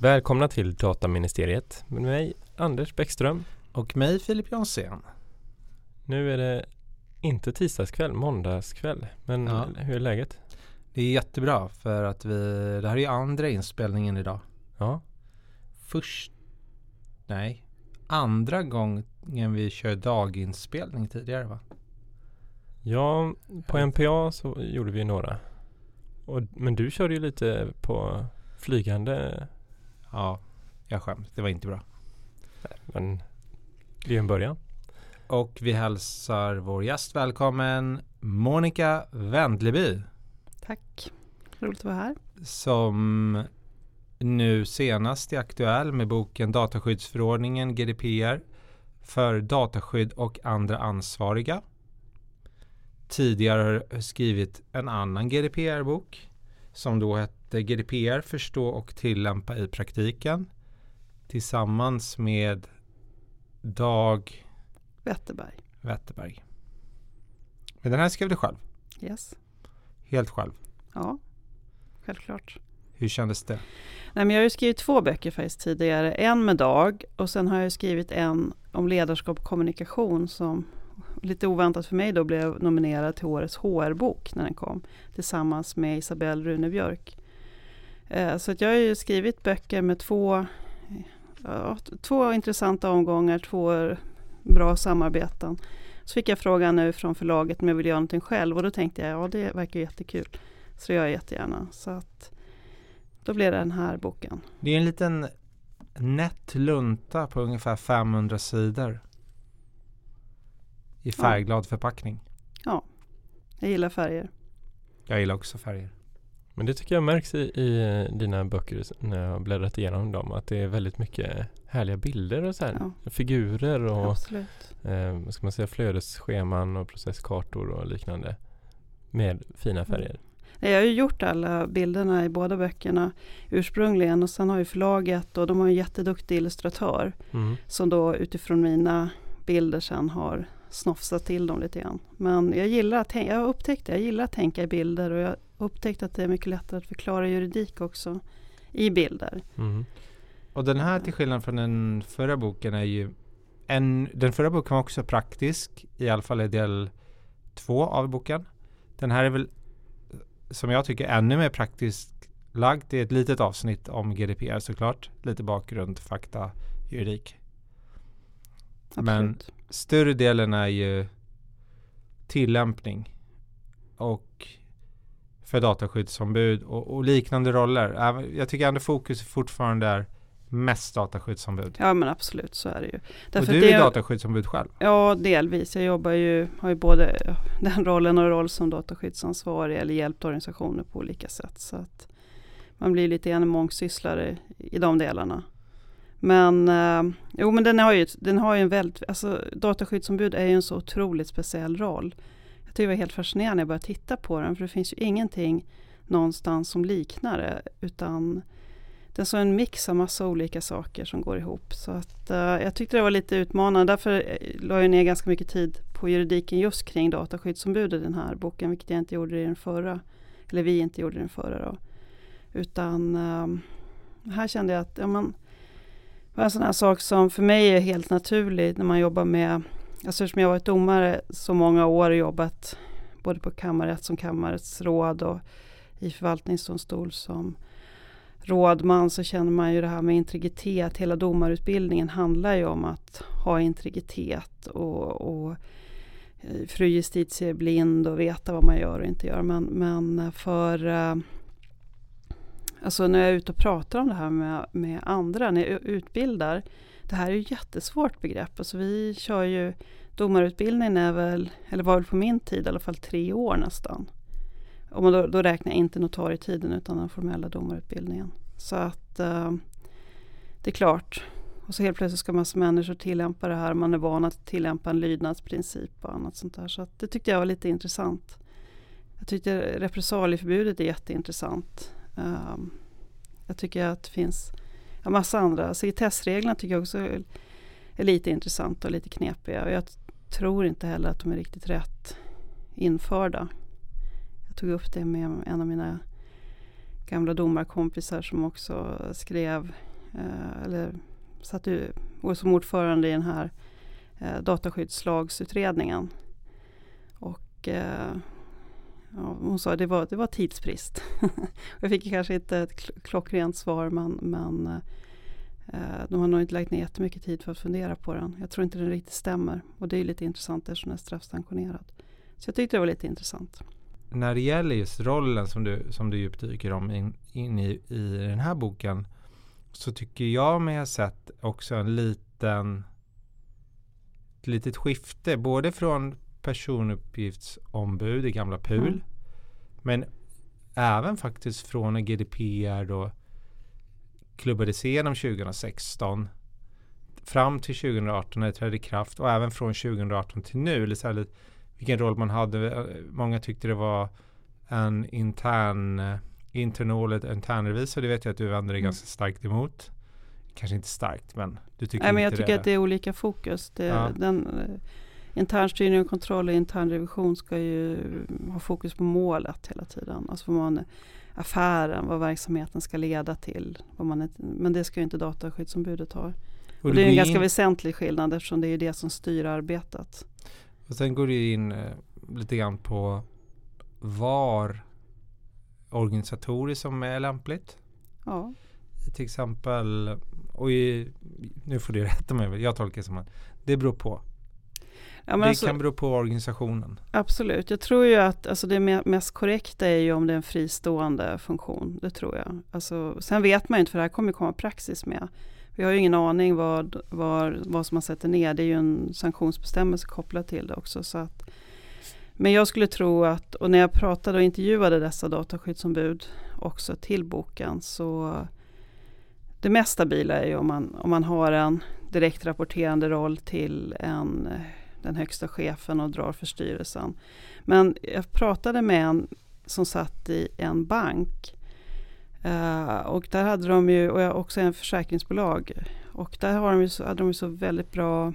Välkomna till Dataministeriet med mig Anders Bäckström. Och mig Filip Jonsén. Nu är det inte tisdagskväll, måndagskväll. Men Ja. hur är läget? Det är jättebra för att vi, det här är ju andra inspelningen idag. Ja, Först, nej, andra gången vi kör daginspelning tidigare va? ja på NPA så gjorde vi några. Och, men du körde ju lite på flygande. Ja, jag skäms. Det var inte bra. Men det är ju en början. Och vi hälsar vår gäst välkommen Monica Wendleby Tack. Roligt att vara här. som nu senast är aktuell med boken Dataskyddsförordningen GDPR för dataskydd och andra ansvariga. Tidigare har skrivit en annan GDPR-bok som då hette GDPR förstå och tillämpa i praktiken tillsammans med Dag Wetterberg. Wetterberg. Men den här skrev du själv, Yes. helt själv. Ja, självklart. Hur kändes det? Nej, men jag har ju skrivit två böcker faktiskt tidigare. En med Dag och sen har jag skrivit en om ledarskap och kommunikation som lite oväntat för mig då blev nominerad till årets HR-bok när den kom. Tillsammans med Isabelle Runebjörk. Eh, Så jag har ju skrivit böcker med två, ja, två intressanta omgångar, två bra samarbeten. Så fick jag frågan nu från förlaget om jag vill göra någonting själv och då tänkte jag ja det verkar jättekul. Så det gör jag jättegärna. Så att då blev det den här boken. Det är en liten nätt lunta på ungefär 500 sidor. I färgglad förpackning. Jag gillar färger. Jag gillar också färger. Men det tycker jag märks i, i dina böcker när jag har bläddrat igenom dem. Att det är väldigt mycket härliga bilder och så här. Ja, Figurer och eh, vad ska man säga, flödesscheman och processkartor och liknande. Med fina färger. Nej, Jag har ju gjort alla bilderna i båda böckerna ursprungligen och sen har ju förlaget och de har en jätteduktig illustratör Mm. som då utifrån mina bilder sen har snofsat till dem lite grann. Men jag gillar att tänka, jag har upptäckt det, jag gillar att tänka i bilder och jag upptäckt att det är mycket lättare att förklara juridik också i bilder. Mm. Och den här till skillnad från den förra boken är ju en, Den förra boken var också praktisk. I alla fall i del två av boken. Den här är väl som jag tycker ännu mer praktiskt lagd. Det är ett litet avsnitt om GDPR såklart. Lite bakgrund, fakta, juridik. Men- Absolut. Större delen är ju tillämpning och för dataskyddsombud och, och liknande roller. Jag tycker ändå fokus fortfarande är mest dataskyddsombud. Ja men absolut så är det ju. och Därför du det- är dataskyddsombud själv. Ja, delvis. Jag jobbar ju, har ju både den rollen och roll som dataskyddsansvarig eller hjälpt organisationer på olika sätt. Så att man blir lite en mångsysslare i de delarna. Men, eh, jo, men den har ju, den har ju en väldigt, alltså dataskyddsombud är ju en så otroligt speciell roll. Jag det var helt fascinerande när jag började titta på den, för det finns ju ingenting någonstans som liknar det, utan det är så en mix av massa olika saker som går ihop. Så att, uh, jag tyckte det var lite utmanande. Därför eh, la jag ner ganska mycket tid på juridiken just kring dataskyddsombud i den här boken. Vilket jag inte gjorde i den förra. Eller vi inte gjorde i den förra då. Utan uh, här kände jag att ja, man, det var en sån här sak som för mig är helt naturlig när man jobbar med Alltså eftersom jag har varit domare så många år och jobbat både på kammarrätt som kammarrättsråd och i förvaltningsdomstol som rådman så känner man ju det här med integritet. Hela domarutbildningen handlar ju om att ha integritet och, och eh, fru justitie är blind och veta vad man gör och inte gör. Men, men för eh, Alltså när jag är ute och pratar om det här med, med andra, när jag utbildar. Det här är ju ett jättesvårt begrepp. Alltså vi kör ju Domarutbildningen är väl, eller var väl på min tid i alla fall tre år nästan. Om man då, då räknar jag inte notarietiden utan den formella domarutbildningen. Så att eh, det är klart. Och så helt plötsligt ska massa människor tillämpa det här. Man är van att tillämpa en lydnadsprincip och annat sånt där. Så att det tyckte jag var lite intressant. Jag tyckte repressalieförbudet är jätteintressant. Um, jag tycker att det finns ja, massa andra. Sekretessreglerna tycker jag också är, lite intressanta och lite knepiga. Och jag tror inte heller att de är riktigt rätt införda. Jag tog upp det med en av mina gamla domarkompisar som också skrev eh, eller satt ju, och som ordförande i den här eh, dataskyddslagsutredningen. Och eh, ja, hon sa att det var, det var tidsbrist. jag fick kanske inte ett klockrent svar men, men eh, de har nog inte lagt ner jättemycket tid för att fundera på den. Jag tror inte den riktigt stämmer. Och det är lite intressant eftersom den är straffsanktionerad. Så jag tyckte det var lite intressant. När det gäller just rollen som du, som du djupdyker om in, in i, i den här boken så tycker jag mig ha sett också en liten ett litet skifte både från personuppgiftsombud i gamla PUL mm. men även faktiskt från när GDPR då klubbades igenom 2016 fram till 2018 när det trädde i kraft och även från 2018 till nu. Eller vilken roll man hade. Många tyckte det var en intern internal internrevisor. Det vet jag att du vänder dig mm. ganska starkt emot. Kanske inte starkt men du tycker Nej, men Jag tycker det. att det är olika fokus. Det, ja. den, eh, internstyrning och kontroll och internrevision ska ju ha fokus på målet hela tiden. Alltså vad man, affären, vad verksamheten ska leda till. Vad man men det ska ju inte dataskyddsombudet ha. Och, och det är en ganska in... väsentlig skillnad eftersom det är det som styr arbetet. Och sen går du in eh, lite grann på var organisatoriskt som är lämpligt. Ja. Till exempel, och i, nu får du rätta mig, jag tolkar det som att det beror på. Ja, det alltså, kan bero på organisationen. Absolut. Jag tror ju att alltså det mest korrekta är ju om det är en fristående funktion. Det tror jag. Alltså, sen vet man ju inte, för det här kommer komma praxis med. Vi har ju ingen aning vad, vad, vad som man sätter ner. Det är ju en sanktionsbestämmelse kopplad till det också. Så att, men jag skulle tro att, och när jag pratade och intervjuade dessa dataskyddsombud också till boken, så det mest stabila är ju om man, om man har en direkt rapporterande roll till en, den högsta chefen och drar för styrelsen. Men jag pratade med en som satt i en bank Uh, och där hade de ju, och också en försäkringsbolag. Och där har de ju så, hade de ju så väldigt bra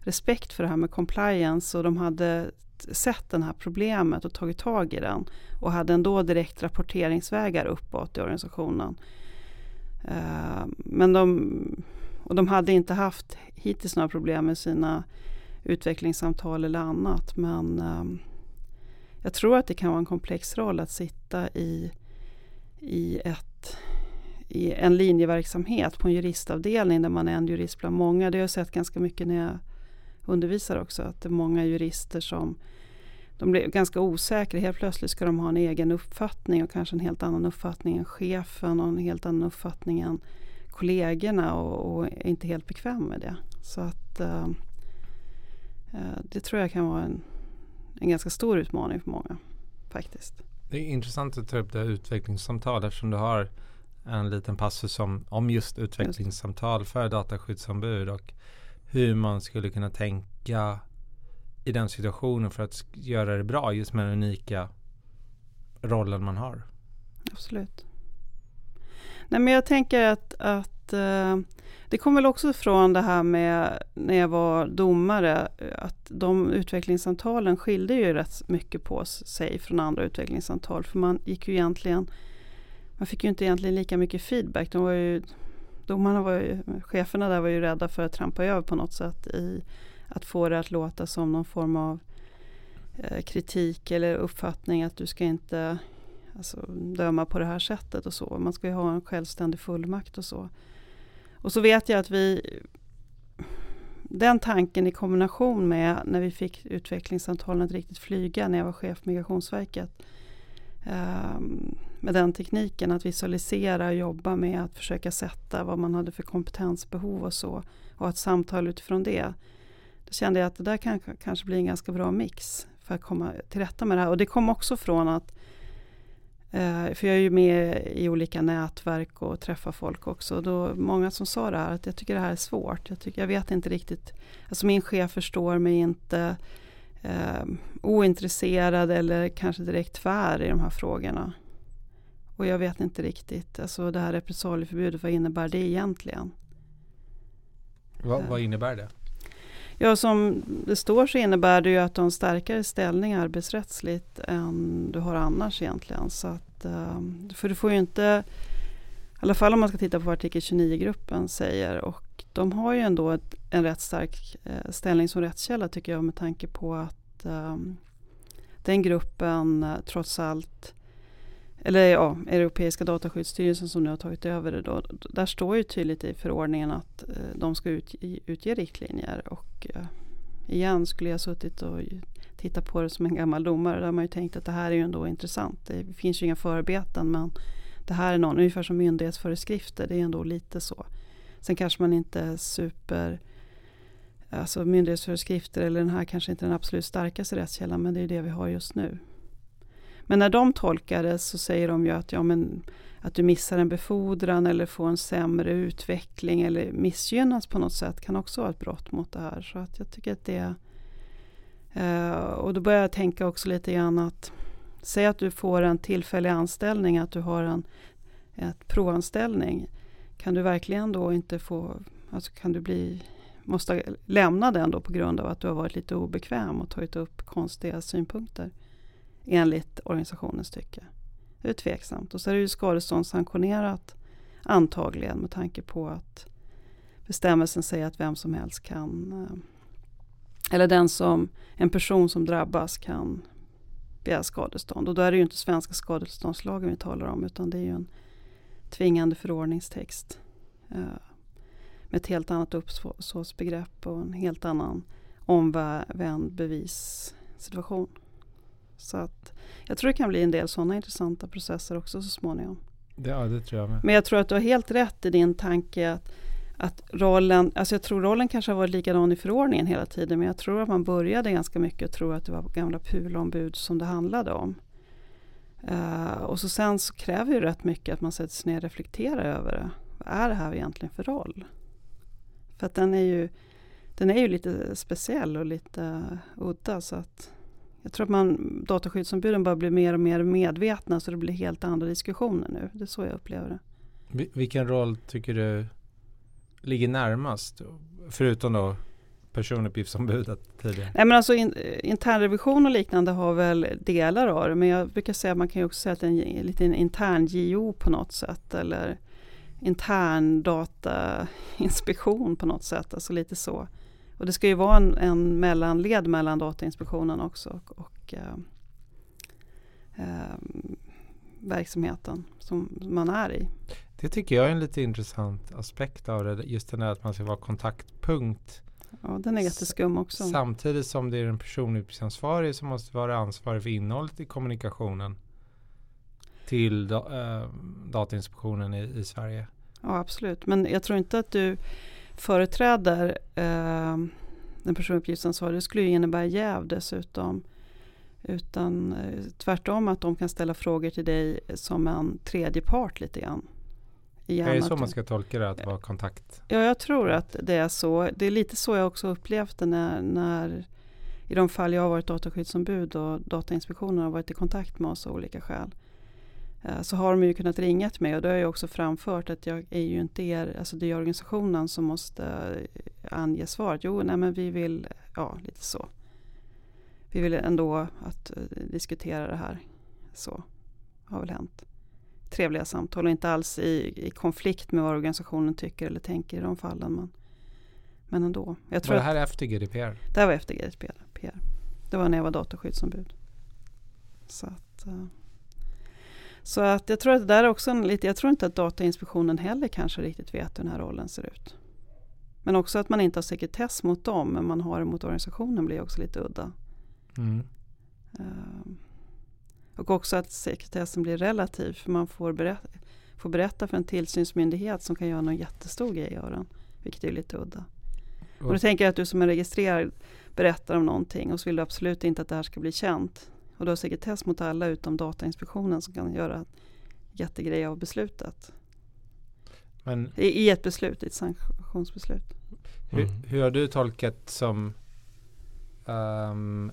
respekt för det här med compliance. Och de hade sett det här problemet och tagit tag i den. Och hade ändå direkt rapporteringsvägar uppåt i organisationen. Uh, men de, och de hade inte haft hittills några problem med sina utvecklingssamtal eller annat. Men ehm, jag tror att det kan vara en komplex roll att sitta i i, ett, i en linjeverksamhet på en juristavdelning där man är en jurist bland många. Det har jag sett ganska mycket när jag undervisar också. Att det är många jurister som de blir ganska osäkra. Helt plötsligt ska de ha en egen uppfattning och kanske en helt annan uppfattning än chefen och en helt annan uppfattning än kollegorna och, och är inte helt bekväm med det. Så att uh, det tror jag kan vara en, en ganska stor utmaning för många faktiskt. Det är intressant att ta upp det här utvecklingssamtal eftersom du har en liten passus om, om just utvecklingssamtal för dataskyddsombud och hur man skulle kunna tänka i den situationen för att göra det bra just med den unika rollen man har. Absolut. Nej, men jag tänker att, att att eh, det kom väl också från det här med när jag var domare, eh, att de utvecklingssamtalen skilde ju rätt mycket på sig från andra utvecklingssamtal. För man gick ju egentligen, man fick ju inte egentligen lika mycket feedback. De var ju, domarna var ju, cheferna där var ju rädda för att trampa över på något sätt i att få det att låta som någon form av eh, kritik eller uppfattning att du ska inte alltså, döma på det här sättet och så. Man ska ju ha en självständig fullmakt och så. Och så vet jag att vi den tanken i kombination med när vi fick utvecklingssamtalen att riktigt flyga när jag var chef på Migrationsverket. Um, med den tekniken att visualisera och jobba med att försöka sätta vad man hade för kompetensbehov och så. Och ett samtal utifrån det. Då kände jag att det där kan, kanske blir en ganska bra mix för att komma till rätta med det här. Och det kom också från att för jag är ju med i olika nätverk och träffar folk också. Då många som sa det här att jag tycker det här är svårt. Jag, tycker, jag vet inte riktigt. Alltså min chef förstår mig inte. Uh, ointresserad eller kanske direkt tvär i de här frågorna. Och jag vet inte riktigt. Alltså det här repressalieförbudet, vad innebär det egentligen? Va, vad innebär det? Ja, som det står så innebär det ju att du har en starkare ställning arbetsrättsligt än du har annars egentligen. Så att, eh, för du får ju inte i alla fall om man ska titta på vad artikel 29-gruppen säger. Och de har ju ändå ett, en rätt stark eh, ställning som rättskälla tycker jag med tanke på att ehm, den gruppen eh, trots allt eller ja, Europeiska dataskyddsstyrelsen som nu har tagit över det då. Där står ju tydligt i förordningen att de ska ut, utge riktlinjer. Och igen skulle jag suttit och tittat på det som en gammal domare. Där har man ju tänkt att det här är ju ändå intressant. Det finns ju inga förarbeten men det här är någon, ungefär som myndighetsföreskrifter. Det är ändå lite så. Sen kanske man inte är super Alltså myndighetsföreskrifter eller den här kanske inte är den absolut starkaste rättskällan men det är det vi har just nu. Men när de tolkar det så säger de ju att, ja, men, att du missar en befordran eller får en sämre utveckling eller missgynnas på något sätt kan också vara ett brott mot det här. Så att jag tycker att det Eh, och då börjar jag tänka också lite grann att säg att du får en tillfällig anställning, att du har en ett provanställning. Kan du verkligen då inte få, alltså kan du bli, måste lämna den då på grund av att du har varit lite obekväm och tagit upp konstiga synpunkter? enligt organisationens tycke. Det är tveksamt. Och så är det ju skadeståndssanktionerat antagligen med tanke på att bestämmelsen säger att vem som helst kan eh, eller den som, en person som drabbas kan begära skadestånd. Och då är det ju inte svenska skadeståndslagen vi talar om utan det är ju en tvingande förordningstext eh, med ett helt annat uppsåtsbegrepp och en helt annan omvänd bevissituation. Så att jag tror det kan bli en del sådana intressanta processer också så småningom. Ja, det tror jag med. Men jag tror att du har helt rätt i din tanke att, att rollen, alltså jag tror rollen kanske har varit likadan i förordningen hela tiden, men jag tror att man började ganska mycket och tror att det var gamla pulombud som det handlade om. Uh, och så sen så kräver det rätt mycket att man sätter sig ner och reflekterar över det. Vad är det här egentligen för roll? För att den är ju, den är ju lite speciell och lite udda så att jag tror att man, dataskyddsombuden bara blir mer och mer medvetna så det blir helt andra diskussioner nu. Det är så jag upplever det. Vilken roll tycker du ligger närmast? Förutom då personuppgiftsombudet tidigare? Nej, men alltså in, eh, internrevision och liknande har väl delar av det. Men jag brukar säga att man kan ju också säga att det är en liten intern JO på något sätt. Eller intern datainspektion på något sätt. Alltså lite så. Och det ska ju vara en, en mellanled mellan Datainspektionen också och, och eh, eh, verksamheten som man är i. Det tycker jag är en lite intressant aspekt av det. Just den där att man ska vara kontaktpunkt. Ja, den är jätteskum också. Samtidigt som det är den personuppgiftsansvarige som måste vara ansvarig för innehållet i kommunikationen till äh, Datainspektionen i, i Sverige. Ja, absolut. Men jag tror inte att du företräder eh, den personuppgiftsansvarige. Det skulle ju innebära jäv dessutom. Utan eh, tvärtom att de kan ställa frågor till dig som en tredje part lite grann. Igen, är det så man ska tolka det, att vara kontakt? Ja, jag tror att det är så. Det är lite så jag också upplevt det när, när i de fall jag har varit dataskyddsombud och Datainspektionen har varit i kontakt med oss av olika skäl. Eh, så har de ju kunnat ringa till mig och då har jag också framfört att jag är ju inte er, alltså det är organisationen som måste eh, ange svaret. Jo, nej men vi vill, ja lite så. Vi vill ändå att uh, diskutera det här. Så har väl hänt. Trevliga samtal och inte alls i, i konflikt med vad organisationen tycker eller tänker i de fallen. Men, men ändå. Jag tror var det här att, efter GDPR? Det här var efter GDPR. Det var när jag var dataskyddsombud. Så att... Uh, så att jag tror att det där är också en lite, jag tror inte att Datainspektionen heller kanske riktigt vet hur den här rollen ser ut. Men också att man inte har sekretess mot dem, men man har det mot organisationen blir också lite udda. Mm. Uh, och också att sekretessen blir relativ, för man får berätta, får berätta för en tillsynsmyndighet som kan göra någon jättestor grej av den, vilket är lite udda. Och då tänker jag att du som är registrerad berättar om någonting och så vill du absolut inte att det här ska bli känt. Och du har sekretess mot alla utom Datainspektionen som kan göra jättegrej av beslutet. Men, I, I, ett beslut, i ett sanktionsbeslut. Hur, mm. hur har du tolkat som um,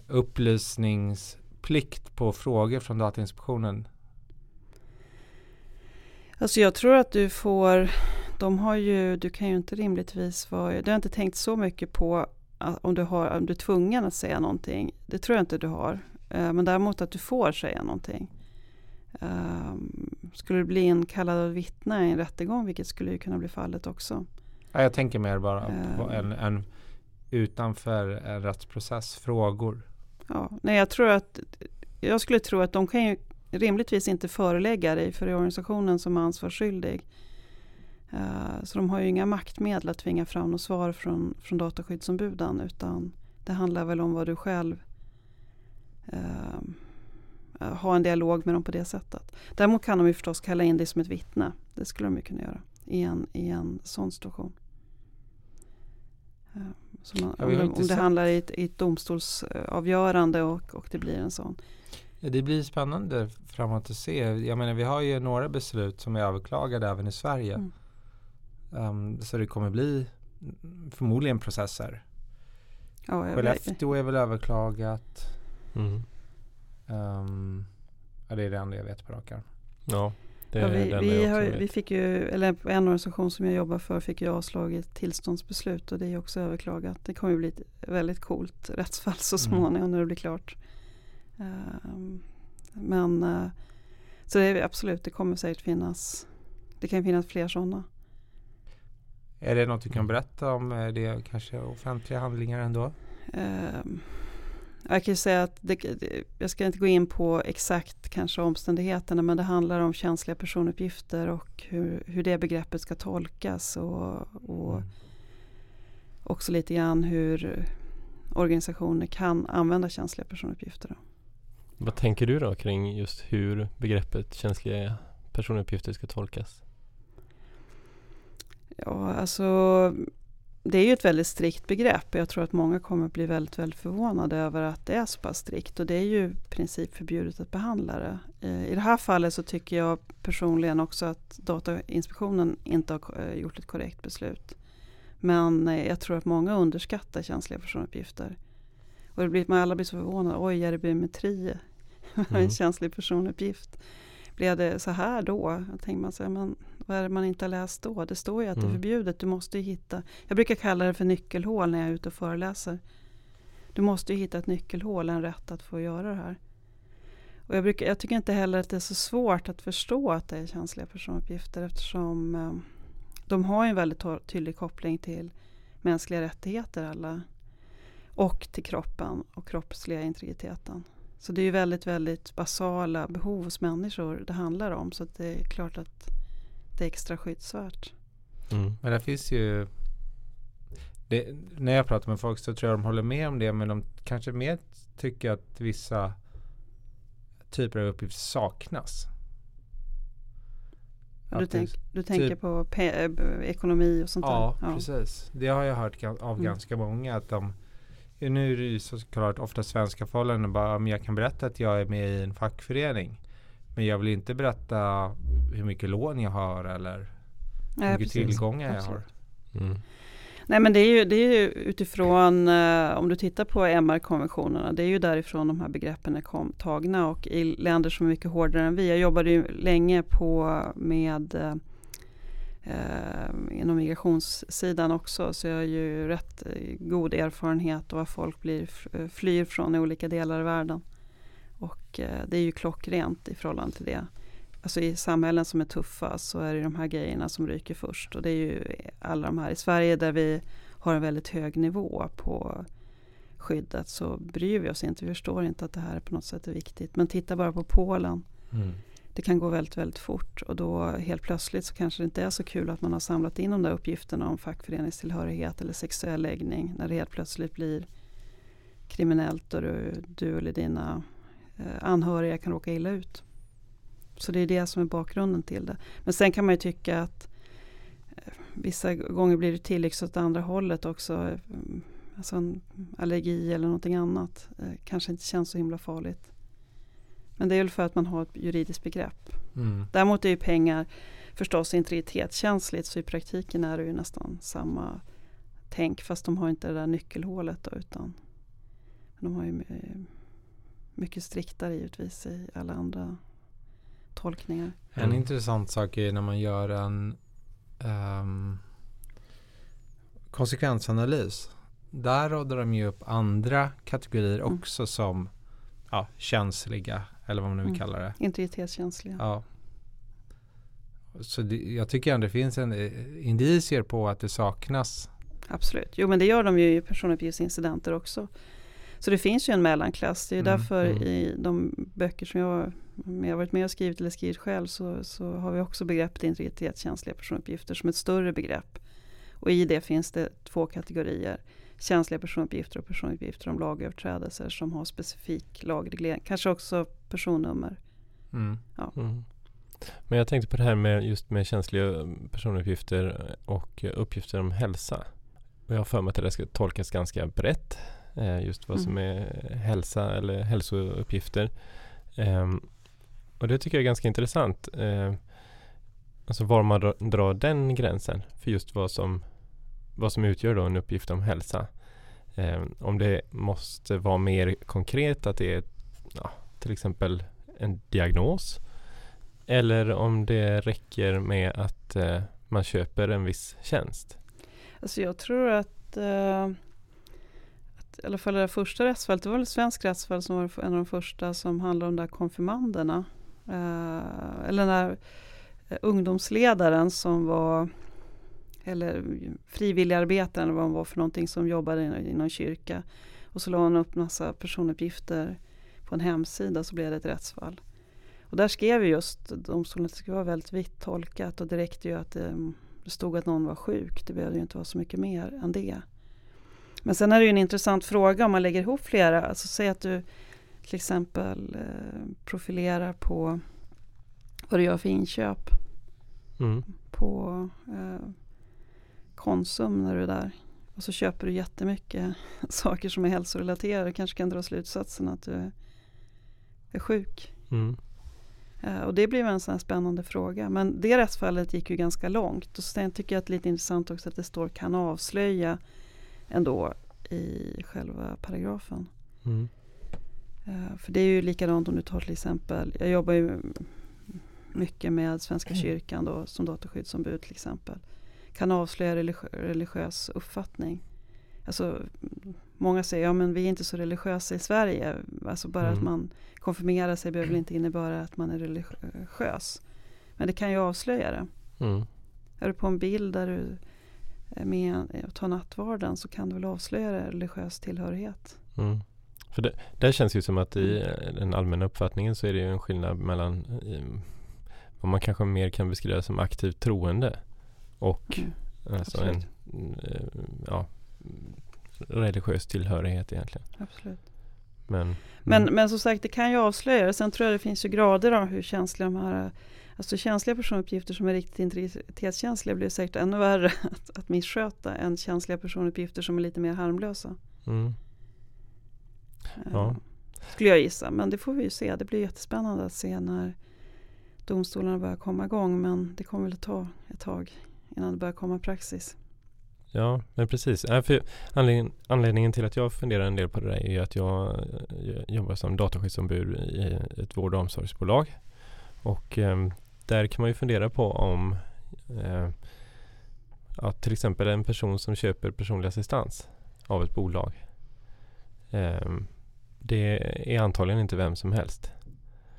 upplysningsplikt på frågor från Datainspektionen? Alltså jag tror att du får, de har ju, du kan ju inte rimligtvis vara, du har inte tänkt så mycket på om du, har, om du är tvungen att säga någonting. Det tror jag inte du har. Eh, men däremot att du får säga någonting. Um, skulle du bli inkallad av vittne i en rättegång, vilket skulle ju kunna bli fallet också. Ja, jag tänker mer bara på Eh. en, en utanför en rättsprocess, frågor. Ja, nej, jag tror att jag skulle tro att de kan ju rimligtvis inte förelägga dig för det är organisationen som är ansvarsskyldig. Uh, så de har ju inga maktmedel att tvinga fram något svar från, från dataskyddsombuden utan det handlar väl om vad du själv uh, har en dialog med dem på det sättet. Däremot kan de ju förstås kalla in dig som ett vittne. Det skulle de ju kunna göra i en, i en sån situation. Uh man, om, det, om det handlar i ett, i ett domstolsavgörande och, och det blir en sån. Ja, Det blir spännande framåt att se. Jag menar vi har ju några beslut som är överklagade även i Sverige. Mm. Um, så det kommer bli förmodligen processer. Ja, jag, Skellefteå är väl överklagat. Mm. Um, ja, det är det enda jag vet på rak arm. Ja, det vi, vi, har, vi fick ju, eller en organisation som jag jobbar för fick ju avslag i ett tillståndsbeslut och det är också överklagat. Det kommer ju bli ett väldigt coolt rättsfall så Mm. småningom när det blir klart. Ehm, men eh, så det är absolut, det kommer säkert finnas, det kan finnas fler sådana. Är det något du kan berätta om? Är det kanske offentliga handlingar ändå? Ehm, jag kan ju säga att det, jag ska inte gå in på exakt kanske omständigheterna men det handlar om känsliga personuppgifter och hur, hur det begreppet ska tolkas och, och Mm. också lite grann hur organisationer kan använda känsliga personuppgifter. Då. Vad tänker du då kring just hur begreppet känsliga personuppgifter ska tolkas? Ja, alltså det är ju ett väldigt strikt begrepp. Jag tror att många kommer att bli väldigt, väldigt förvånade över att det är så pass strikt. Och det är ju i princip förbjudet att behandla det. Eh, I det här fallet så tycker jag personligen också att Datainspektionen inte har eh, gjort ett korrekt beslut. Men eh, jag tror att många underskattar känsliga personuppgifter. Och det blir, man alla blir så förvånade. Oj, är det biometri? en Mm. känslig personuppgift. Blev det så här då? Då tänker man här, men vad är det man inte har läst då? Det står ju att det är Mm. förbjudet. Du måste ju hitta. Jag brukar kalla det för nyckelhål när jag är ute och föreläser. Du måste ju hitta ett nyckelhål, en rätt att få göra det här. Och jag, brukar, jag tycker inte heller att det är så svårt att förstå att det är känsliga personuppgifter eftersom eh, de har en väldigt tydlig koppling till mänskliga rättigheter alla. Och till kroppen och kroppsliga integriteten. Så det är ju väldigt, väldigt basala behov hos människor det handlar om. Så det är klart att är extra skyddsvärt. Mm. Men det finns ju det, När jag pratar med folk så tror jag de håller med om det men de kanske mer tycker att vissa typer av uppgifter saknas. Du, det- tänk, du tänker typ- på pe- eh, ekonomi och sånt Ja, där? precis. Det har jag hört av Mm. ganska många att de nu är det ju såklart ofta svenska förhållanden bara, men jag kan berätta att jag är med i en fackförening. Men jag vill inte berätta hur mycket lån jag har eller hur mycket precis. tillgångar jag har. Absolut. Mm. Nej men det är ju, det är ju utifrån, eh, om du tittar på MR-konventionerna, det är ju därifrån de här begreppen är kom, tagna och i länder som är mycket hårdare än vi. Jag jobbade ju länge på med eh, inom migrationssidan också, så jag har ju rätt eh, god erfarenhet av vad folk blir, eh, flyr från i olika delar av världen. Och eh, det är ju klockrent i förhållande till det. Alltså i samhällen som är tuffa så är det de här grejerna som ryker först. Och det är ju alla de här i Sverige där vi har en väldigt hög nivå på skyddet så bryr vi oss inte. Vi förstår inte att det här på något sätt är viktigt. Men titta bara på Polen. Mm. Det kan gå väldigt, väldigt fort och då helt plötsligt så kanske det inte är så kul att man har samlat in de där uppgifterna om fackföreningstillhörighet eller sexuell läggning när det helt plötsligt blir kriminellt och du, du eller dina eh, anhöriga kan råka illa ut. Så det är det som är bakgrunden till det. Men sen kan man ju tycka att eh, vissa gånger blir det tillyx åt andra hållet också. eh, Alltså en allergi eller någonting annat eh, kanske inte känns så himla farligt. Men det är väl för att man har ett juridiskt begrepp. Mm. Däremot är ju pengar förstås integritetskänsligt så i praktiken är det ju nästan samma tänk fast de har inte det där nyckelhålet då, utan de har ju mycket striktare givetvis i alla andra tolkningar. En Mm. intressant sak är när man gör en ehm, konsekvensanalys. Där radar de ju upp andra kategorier Mm. också som ja, känsliga eller vad man nu vill Mm. kalla det. Integritetskänsliga. Ja. Så det, jag tycker ändå det finns en eh, indicier på att det saknas. Absolut. Jo men det gör de ju i personuppgiftsincidenter också. Så det finns ju en mellanklass. Det är Mm, därför mm. i de böcker som jag, jag har varit med och skrivit eller skrivit själv så, så har vi också begreppet integritetskänsliga personuppgifter som ett större begrepp. Och i det finns det två kategorier. Känsliga personuppgifter och personuppgifter om lagöverträdelser som har specifik lagreglering. Kanske också personnummer. Mm. Mm. Men jag tänkte på det här med just med känsliga personuppgifter och uppgifter om hälsa. Och jag har för mig att det ska tolkas ganska brett. Eh, Just vad som är hälsa eller hälsouppgifter. Ehm, Och det tycker jag är ganska intressant. eh, Alltså var man dra- drar den gränsen för just vad som, vad som utgör då en uppgift om hälsa. Ehm, Om det måste vara mer konkret att det är ja, till exempel en diagnos. Eller om det räcker med att eh, man köper en viss tjänst. Alltså jag tror att, eh, att i alla fall det där första rättsfallet, det var väl ett svenskt rättsfall som var en av de första som handlade om de där konfirmanderna. Eh, eller den där eh, ungdomsledaren som var, eller frivilligarbetaren eller vad han var för någonting som jobbade i, någon kyrka. Och så la han upp massa personuppgifter på en hemsida så blev det ett rättsfall. Och där skrev just domstolen att det skulle vara väldigt vitt tolkat och det räckte ju att det, det stod att någon var sjuk. Det behövde ju inte vara så mycket mer än det. Men sen är det ju en intressant fråga om man lägger ihop flera. Alltså säg att du till exempel eh, profilerar på vad du gör för inköp Mm. på eh, Konsum när du är där. Och så köper du jättemycket saker som är hälsorelaterade. Du kanske kan dra slutsatsen att du är sjuk. Mm. Eh, och det blev en sån här spännande fråga. Men det rättsfallet gick ju ganska långt. Och sen tycker jag att det är lite intressant också att det står kan avslöja ändå i själva paragrafen. Mm. Eh, för det är ju likadant om du tar till exempel, jag jobbar ju mycket med Svenska kyrkan då som dataskyddsombud till exempel. Kan avslöja religiö- religiös uppfattning. Alltså, många säger, ja men vi är inte så religiösa i Sverige. Alltså bara Mm. att man konfirmerar sig behöver inte innebära att man är religiös. Men det kan ju avslöja det. Mm. Är du på en bild där du med och tar nattvarden så kan du väl avslöja religiös tillhörighet. Mm. För det, där känns ju som att i eh, den allmänna uppfattningen så är det ju en skillnad mellan vad man kanske mer kan beskriva som aktivt troende och Mm. alltså en eh, ja, religiös tillhörighet egentligen. Absolut. Men, Men, mm. men som sagt, det kan ju avslöja. Sen tror jag det finns ju grader av hur känsliga de här Alltså känsliga personuppgifter som är riktigt integritetskänsliga blir säkert ännu värre att, att missköta än känsliga personuppgifter som är lite mer harmlösa. mm. Eh, Ja. Skulle jag gissa, men det får vi ju se. Det blir jättespännande att se när domstolarna börjar komma igång. Men det kommer väl att ta ett tag innan det börjar komma praxis. Ja, men precis. Äh, för anledningen, till att jag funderar en del på det där är ju att jag, eh, jobbar som dataskyddsombud i ett vård och omsorgsbolag. Och ehm, där kan man ju fundera på om eh, att till exempel en person som köper personlig assistans av ett bolag. ehm, det är antagligen inte vem som helst.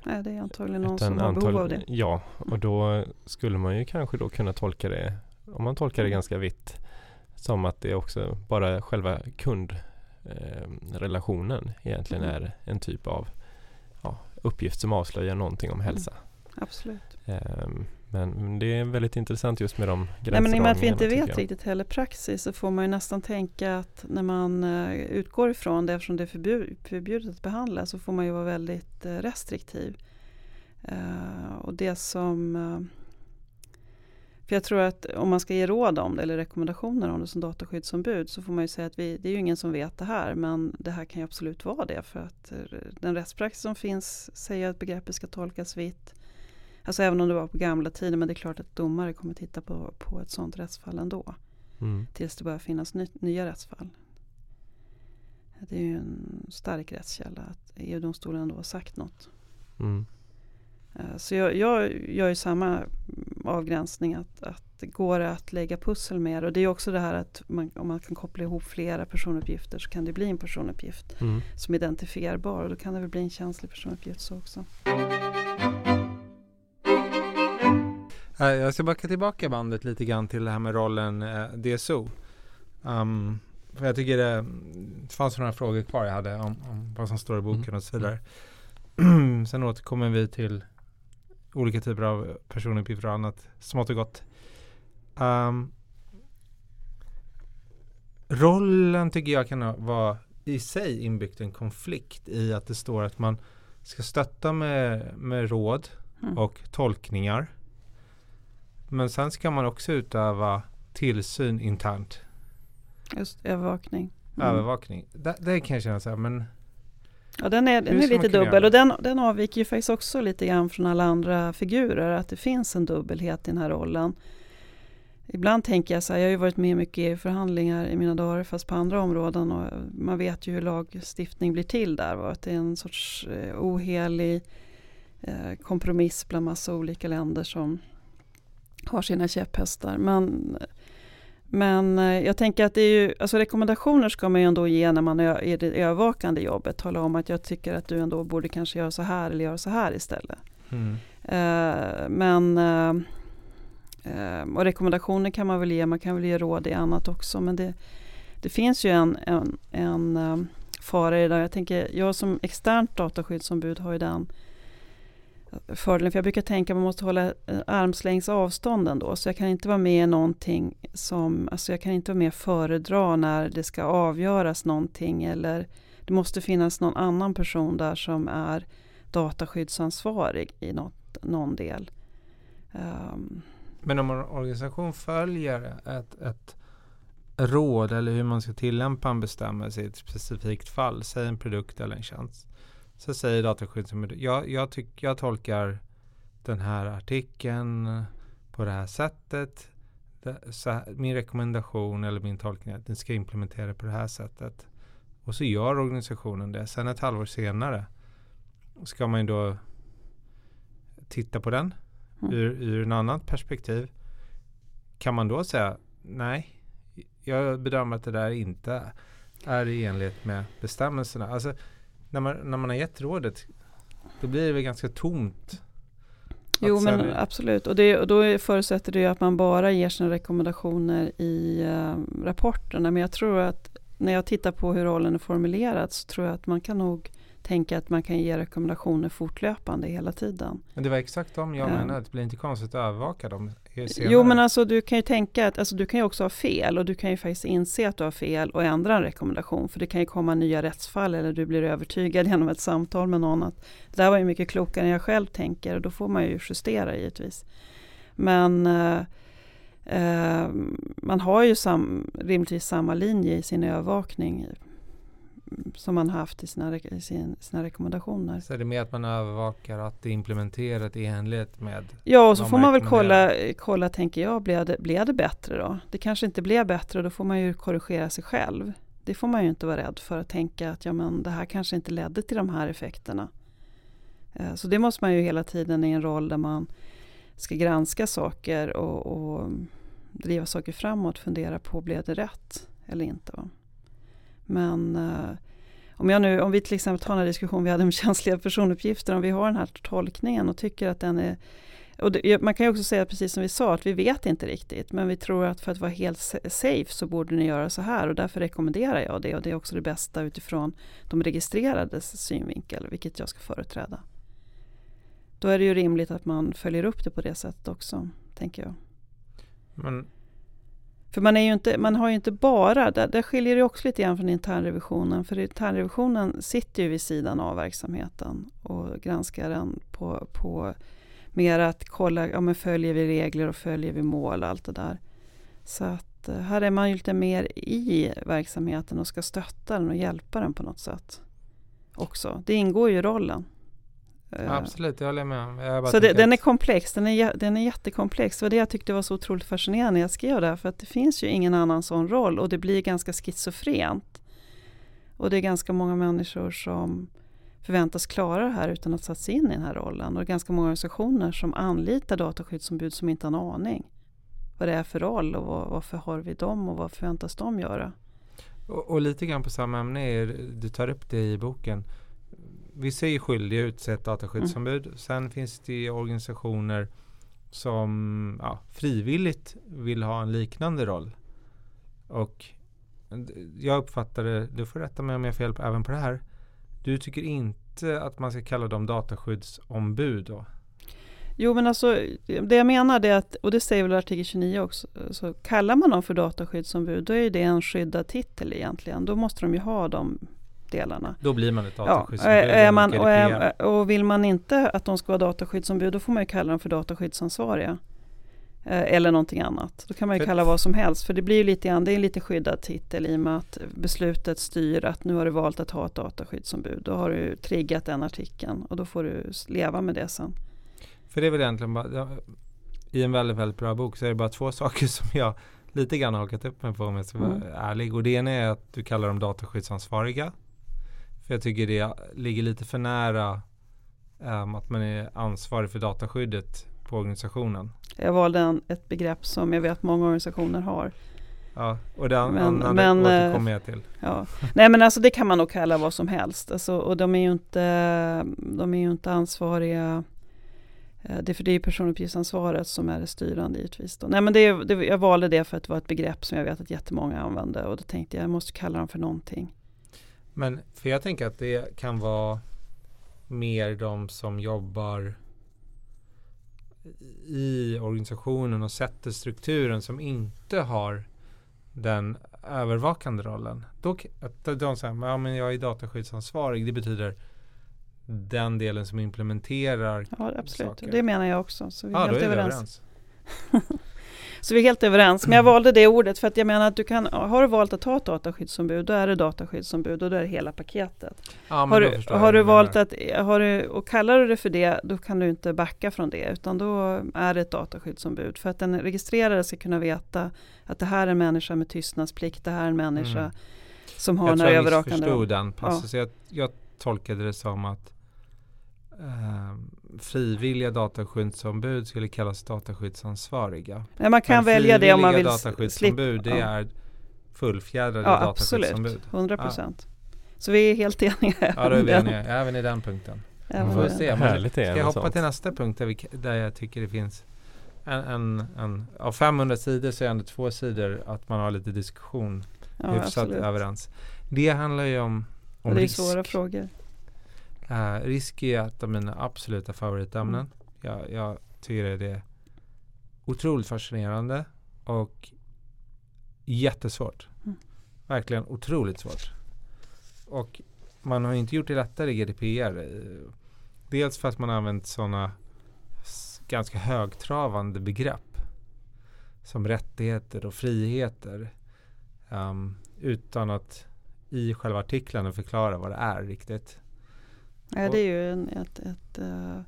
Nej, det är antagligen någon som har behov av det. Ja, och då skulle man ju kanske då kunna tolka det, om man tolkar det Mm. ganska vitt, som att det också bara själva kundrelationen eh, relationen egentligen Mm. är en typ av ja, uppgift som avslöjar någonting om hälsa. Absolut. Ehm, men, det är väldigt intressant just med de Nej, gränsdragningarna. men i och med att vi inte vet jag. riktigt heller praxis så får man ju nästan tänka att när man eh, utgår ifrån det eftersom det är förbjud, förbjudet att behandla så får man ju vara väldigt eh, restriktiv. Eh, och det som för jag tror att om man ska ge råd om det eller rekommendationer om det som dataskyddsombud så får man ju säga att vi, det är ju ingen som vet det här men det här kan ju absolut vara det för att den rättspraxis som finns säger att begreppet ska tolkas vitt. Alltså även om det var på gamla tider men det är klart att domare kommer titta på, på ett sådant rättsfall ändå. Mm. Tills det börjar finnas ny, nya rättsfall. Det är ju en stark rättskälla att EU-domstolen ändå har sagt något. Mm. Eh, Så jag, jag gör ju samma avgränsning att, att det går att lägga pussel med och det är också det här att man, om man kan koppla ihop flera personuppgifter så kan det bli en personuppgift Mm. som är identifierbar och då kan det väl bli en känslig personuppgift så också. Jag ska backa tillbaka bandet lite grann till det här med rollen uh, DSO. Um, för jag tycker det, det fanns några frågor kvar jag hade om, om vad som står i boken mm. och så vidare. Sen återkommer vi till olika typer av personuppgifter och annat smått och gott. Um, rollen tycker jag kan vara i sig inbyggt en konflikt i att det står att man ska stötta med, med råd mm. och tolkningar. Men sen ska man också utöva tillsyn internt. Just övervakning. Mm. Övervakning. Det, det kan jag känna så här, men Ja, den är, den är lite dubbel och den, den avviker ju faktiskt också lite grann från alla andra figurer, att det finns en dubbelhet i den här rollen. Ibland tänker jag så här, jag har ju varit med mycket i förhandlingar i mina dagar, fast på andra områden och man vet ju hur lagstiftning blir till där. Va? Att det är en sorts eh, ohelig eh, kompromiss bland massa olika länder som har sina käpphästar. Men men eh, jag tänker att det är ju, alltså rekommendationer ska man ju ändå ge när man är i det övervakande jobbet. Tala om att jag tycker att du ändå borde kanske göra så här eller göra så här istället. Mm. Uh, men uh, och rekommendationer kan man väl ge, man kan väl ge råd i annat också. Men det, det finns ju en, en, en fara i det där. Jag tänker, jag som externt dataskyddsombud har ju den fördelen. För jag brukar tänka att man måste hålla eh, armslängds avstånd ändå. Så jag kan inte vara med i någonting som, alltså jag kan inte vara med och föredra när det ska avgöras någonting. Eller det måste finnas någon annan person där som är dataskyddsansvarig i något, någon del. Um. Men om en organisation följer ett, ett råd eller hur man ska tillämpa en bestämmelse i ett specifikt fall, säg en produkt eller en tjänst så säger dataskyddsombudet, jag, jag, tyck, jag tolkar den här artikeln på det här sättet. Det, här, min rekommendation eller min tolkning är att den ska implementera på det här sättet. Och så gör organisationen det. Sen ett halvår senare ska man då titta på den mm. ur, ur en annat perspektiv. Kan man då säga nej, jag bedömer att det där inte är i enlighet med bestämmelserna. Alltså, när man, när man har gett rådet då blir det väl ganska tomt. Jo men är... absolut och, det, och då förutsätter det att man bara ger sina rekommendationer i uh, rapporterna. Men jag tror att när jag tittar på hur rollen är formulerad så tror jag att man kan nog tänka att man kan ge rekommendationer fortlöpande hela tiden. Men det var exakt om jag menade, det blir inte konstigt att övervaka dem senare. Jo men alltså du kan ju tänka att alltså, du kan ju också ha fel och du kan ju faktiskt inse att du har fel och ändra en rekommendation. För det kan ju komma nya rättsfall eller du blir övertygad genom ett samtal med någon att det där var ju mycket klokare än jag själv tänker och då får man ju justera givetvis. Men eh, eh, man har ju sam, rimligtvis samma linje i sin övervakning som man haft i sina, i sin, sina rekommendationer. Så är det mer att man övervakar att det är implementerat i enlighet med Ja, och så får man väl kolla, kolla, tänker jag, blev det, blev det bättre då? Det kanske inte blev bättre, då får man ju korrigera sig själv. Det får man ju inte vara rädd för att tänka att ja, men det här kanske inte ledde till de här effekterna. Eh, så det måste man ju hela tiden i en roll där man ska granska saker och, och driva saker framåt, fundera på blev det rätt eller inte. Va? Men eh, om, jag nu, om vi till exempel tar den här diskussionen vi hade om känsliga personuppgifter, om vi har den här tolkningen och tycker att den är och det, man kan ju också säga precis som vi sa att vi vet inte riktigt men vi tror att för att vara helt safe så borde ni göra så här och därför rekommenderar jag det och det är också det bästa utifrån de registrerades synvinkel vilket jag ska företräda. Då är det ju rimligt att man följer upp det på det sättet också, tänker jag. Men för man, är ju inte, man har ju inte bara, där, där skiljer det också lite grann från internrevisionen. För internrevisionen sitter ju vid sidan av verksamheten och granskar den på, på mer att kolla, ja men följer vi regler och följer vi mål och allt det där. Så att eh, här är man ju lite mer i verksamheten och ska stötta den och hjälpa den på något sätt. Också. Det ingår ju i rollen. Eh, Absolut, jag håller med. Så det, den är komplex, den är, den är jättekomplex. Det var det jag tyckte var så otroligt fascinerande när jag skrev det. För att det finns ju ingen annan sån roll och det blir ganska schizofrent. Och det är ganska många människor som förväntas klara det här utan att satt sig in i den här rollen. Och det är ganska många organisationer som anlitar dataskyddsombud som inte har en aning vad det är för roll och vad, varför har vi dem och vad förväntas de göra. Och, och lite grann på samma ämne, är, du tar upp det i boken vissa är skyldiga att utse ett dataskyddsombud. Mm. Sen finns det organisationer som ja, frivilligt vill ha en liknande roll. Och jag uppfattar det, du får rätta mig om jag har fel även på det här. Du tycker inte att man ska kalla dem dataskyddsombud då? Jo men alltså det jag menar är att, och det säger väl artikel 29 också, så kallar man dem för dataskyddsombud då är det en skyddad titel egentligen. Då måste de ju ha de delarna. Då blir man ett dataskyddsombud? Ja, är man, och, är, och vill man inte att de ska vara dataskyddsombud då får man ju kalla dem för dataskyddsansvariga. Eh, eller någonting annat. Då kan man ju för, kalla vad som helst. För det blir ju lite grann, det är en lite skyddad titel i och med att beslutet styr att nu har du valt att ha ett dataskyddsombud. Då har du triggat den artikeln och då får du leva med det sen. För det är väl egentligen bara, i en väldigt, väldigt bra bok så är det bara två saker som jag lite grann har hakat upp mig på om jag ska vara mm. ärlig. Och det ena är att du kallar dem dataskyddsansvariga. För jag tycker det ligger lite för nära um, att man är ansvarig för dataskyddet på organisationen. Jag valde en, ett begrepp som jag vet många organisationer har. Ja, och det men, andra men, återkommer jag till. Ja. Nej men alltså det kan man nog kalla vad som helst. Alltså, och de är ju inte, de är ju inte ansvariga Eh, det, för det är personuppgiftsansvaret som är det styrande givetvis. Då. Nej, men det, det, jag valde det för att det var ett begrepp som jag vet att jättemånga använde och då tänkte jag jag måste kalla dem för någonting. Men för jag tänker att det kan vara mer de som jobbar i organisationen och sätter strukturen som inte har den övervakande rollen. Då, att de säger, ja men jag är dataskyddsansvarig, det betyder den delen som implementerar Ja, absolut. Saker. Det menar jag också. Så vi är ja, helt är överens. överens. så vi är helt överens. Men jag valde det ordet för att jag menar att du kan, har du valt att ha ett dataskyddsombud, då är det dataskyddsombud och då är det hela paketet. Ja, har du, har du valt att, har du, och kallar du det för det, då kan du inte backa från det, utan då är det ett dataskyddsombud. För att den registrerade ska kunna veta att det här är en människa med tystnadsplikt, det här är en människa mm. som har jag den här övervakande Jag tror jag den passus. Ja. Jag, jag tolkade det som att eh, frivilliga dataskyddsombud skulle kallas dataskyddsansvariga. Ja, man kan Men välja det om man vill dataskyddsombud det ja. är fullfjädrade ja, dataskyddsombud. Absolut, 100 procent. Ja. Så vi är helt eniga. Ja, då är vi eniga. Även i den punkten. Även får se. Härligt ska jag hoppa sånt. till nästa punkt där, vi, där jag tycker det finns en, en, en, av 500 sidor så är det ändå två sidor att man har lite diskussion ja, hyfsat överens. Det handlar ju om, om det är risk. svåra frågor. Uh, risk är ett av mina absoluta favoritämnen. Mm. Jag, jag tycker det är otroligt fascinerande och jättesvårt. Mm. Verkligen otroligt svårt. Och man har inte gjort det lättare i GDPR. Dels för att man har använt sådana ganska högtravande begrepp som rättigheter och friheter um, utan att i själva artiklarna förklara vad det är riktigt. Ja, det är ju en, ett, ett uh,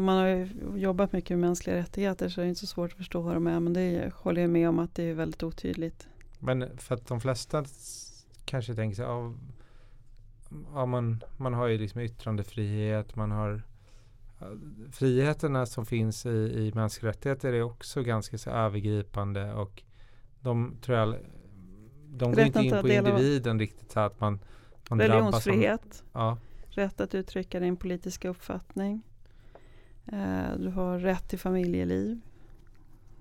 man har ju jobbat mycket med mänskliga rättigheter så det är inte så svårt att förstå vad de är. Men det är, håller jag med om att det är väldigt otydligt. Men för att de flesta kanske tänker sig, ja, ja, man, man har ju liksom yttrandefrihet, man har friheterna som finns i, i mänskliga rättigheter är också ganska så övergripande och de tror jag de går inte in på individen riktigt så att man, man Religionsfrihet. Av, ja rätt att uttrycka din politiska uppfattning. Eh, du har rätt till familjeliv.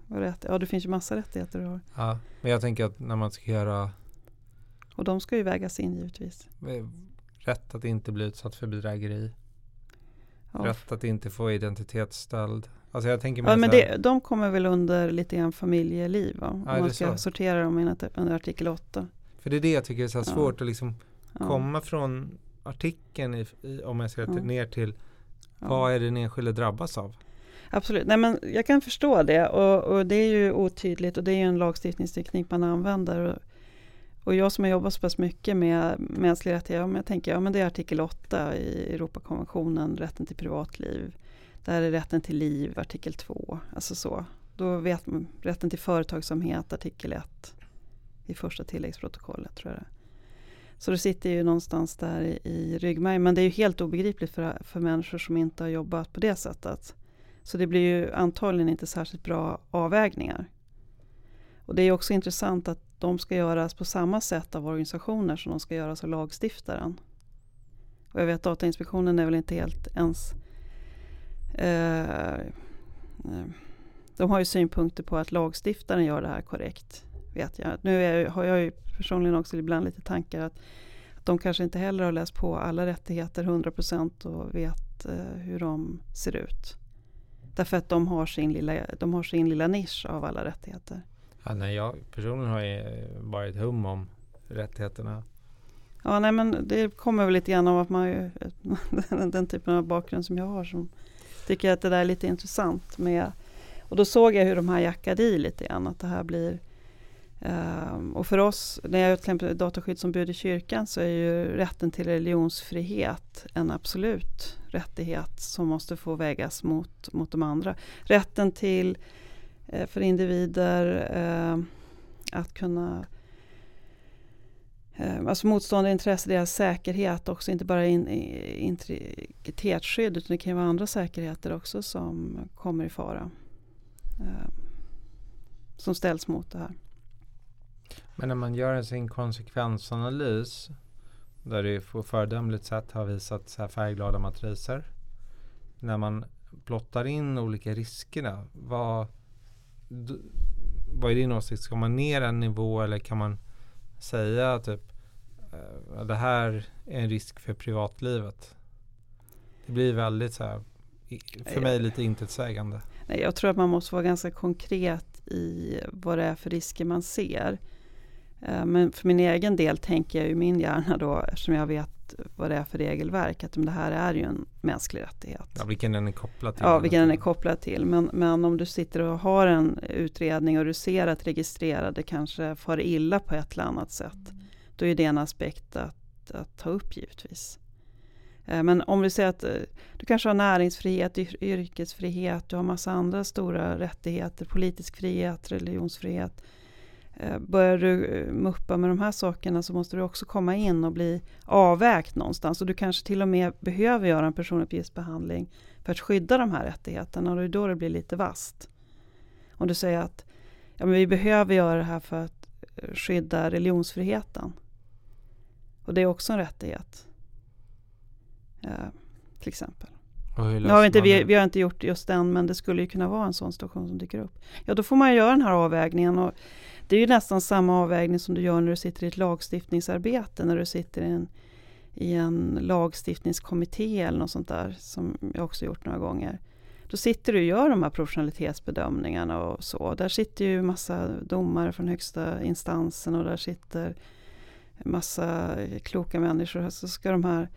Och rätt, ja, det finns ju massa rättigheter du har. Ja, men jag tänker att när man ska göra... Och de ska ju vägas in givetvis. Rätt att inte bli utsatt för bedrägeri. Ja. Rätt att inte få identitetsstöld. Alltså jag tänker ja, men det, de kommer väl under lite grann familjeliv va? Om ja, man ska så. sortera dem under artikel 8. För det är det jag tycker är så svårt att liksom komma från artikeln i, i, om jag ska mm. ner till vad är det den enskilde drabbas av? Absolut, nej men jag kan förstå det och, och, det är ju otydligt och det är ju en lagstiftningsteknik man använder. Och, och jag som har jobbat så pass mycket med mänskliga rättigheter, jag tänker ja men det är artikel 8 i Europakonventionen, rätten till privatliv. Där är rätten till liv, artikel 2. Alltså så. Då vet man, rätten till företagsamhet, artikel 1 i första tilläggsprotokollet tror jag det så det sitter ju någonstans där i, i ryggmärgen. Men det är ju helt obegripligt för, för människor som inte har jobbat på det sättet. Så det blir ju antagligen inte särskilt bra avvägningar. Och det är också intressant att de ska göras på samma sätt av organisationer som de ska göras av lagstiftaren. Och jag vet att Datainspektionen är väl inte helt ens... Eh, eh, de har ju synpunkter på att lagstiftaren gör det här korrekt. Vet jag. Nu är, har jag ju personligen också ibland lite tankar att, att de kanske inte heller har läst på alla rättigheter 100% och vet eh, hur de ser ut. Därför att de har, sin lilla, de har sin lilla nisch av alla rättigheter. Ja, nej, jag personligen har ju bara ett hum om rättigheterna. Ja, nej, men det kommer väl lite grann av att man ju, den typen av bakgrund som jag har som tycker att det där är lite intressant med och då såg jag hur de här jackade i lite grann, att det här blir Um, och för oss, när jag är till exempel dataskyddsombud i kyrkan, så är ju rätten till religionsfrihet en absolut rättighet som måste få vägas mot, mot de andra. Rätten till, eh, för individer ehm, att kunna uh, Alltså motstående intresse, deras säkerhet också, inte bara in, integritetsskydd utan det kan ju vara andra säkerheter också som kommer i fara. Som ställs mot det här. Men när man gör sin konsekvensanalys där det på föredömligt sätt har visat så här färgglada matriser. När man plottar in olika riskerna. Vad, vad är din åsikt? Ska man ner en nivå eller kan man säga typ eh, det här är en risk för privatlivet? Det blir väldigt så här, för mig lite intetsägande. Nej, jag tror att man måste vara ganska konkret i vad det är för risker man ser. Eh, men för min egen del tänker jag i min hjärna då, eftersom jag vet vad det är för regelverk, att det här är ju en mänsklig rättighet. Ja, vilken den är kopplad till. Ja, vilken den är kopplad till. Men, men om du sitter och har en utredning och du ser att registrerade kanske far illa på ett eller annat sätt, då är det en aspekt att, att ta upp givetvis. Eh, men om vi säger att eh, du kanske har näringsfrihet, yrkesfrihet, du har massa andra stora rättigheter, politisk frihet, religionsfrihet. Eh, börjar du muppa med de här sakerna så måste du också komma in och bli avvägt någonstans. Och du kanske till och med behöver göra en personuppgiftsbehandling för att skydda de här rättigheterna. Och det är då det blir lite vast. Om du säger att ja, men vi behöver göra det här för att skydda religionsfriheten. Och det är också en rättighet. Eh, till exempel. Nu har vi, inte, vi, vi, har inte gjort just den, men det skulle ju kunna vara en sån situation som dyker upp. Ja, då får man göra den här avvägningen. Och det är ju nästan samma avvägning som du gör när du sitter i ett lagstiftningsarbete, när du sitter i en, i en lagstiftningskommitté eller något sånt där, som jag också gjort några gånger. Då sitter du och gör de här professionalitetsbedömningarna och så. Där sitter ju massa domare från högsta instansen och där sitter massa kloka människor. Så ska de här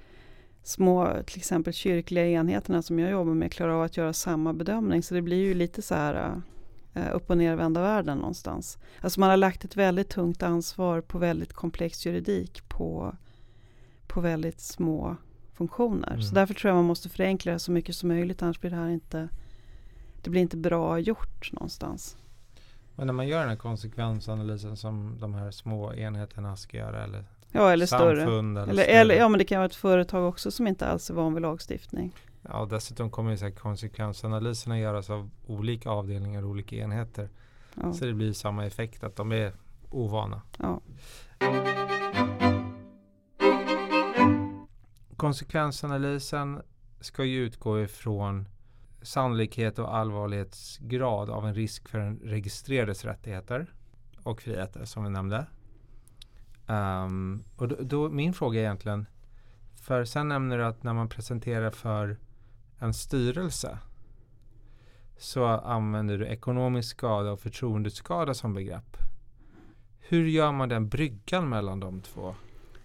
små, till exempel kyrkliga enheterna som jag jobbar med klara av att göra samma bedömning. Så det blir ju lite så här äh, upp och nervända världen någonstans. Alltså man har lagt ett väldigt tungt ansvar på väldigt komplex juridik på, på väldigt små funktioner. Mm. Så därför tror jag man måste förenkla det så mycket som möjligt annars blir det här inte det blir inte bra gjort någonstans. Men när man gör den här konsekvensanalysen som de här små enheterna ska göra eller Ja, eller större. Eller, eller, eller, ja, men det kan vara ett företag också som inte alls är van vid lagstiftning. Ja, dessutom kommer ju så konsekvensanalyserna göras av olika avdelningar och olika enheter. Ja. Så det blir samma effekt att de är ovana. Ja. Konsekvensanalysen ska ju utgå ifrån sannolikhet och allvarlighetsgrad av en risk för en registrerades rättigheter och friheter som vi nämnde. Um, och då, då, min fråga är egentligen, för sen nämner du att när man presenterar för en styrelse så använder du ekonomisk skada och förtroendeskada som begrepp. Hur gör man den bryggan mellan de två?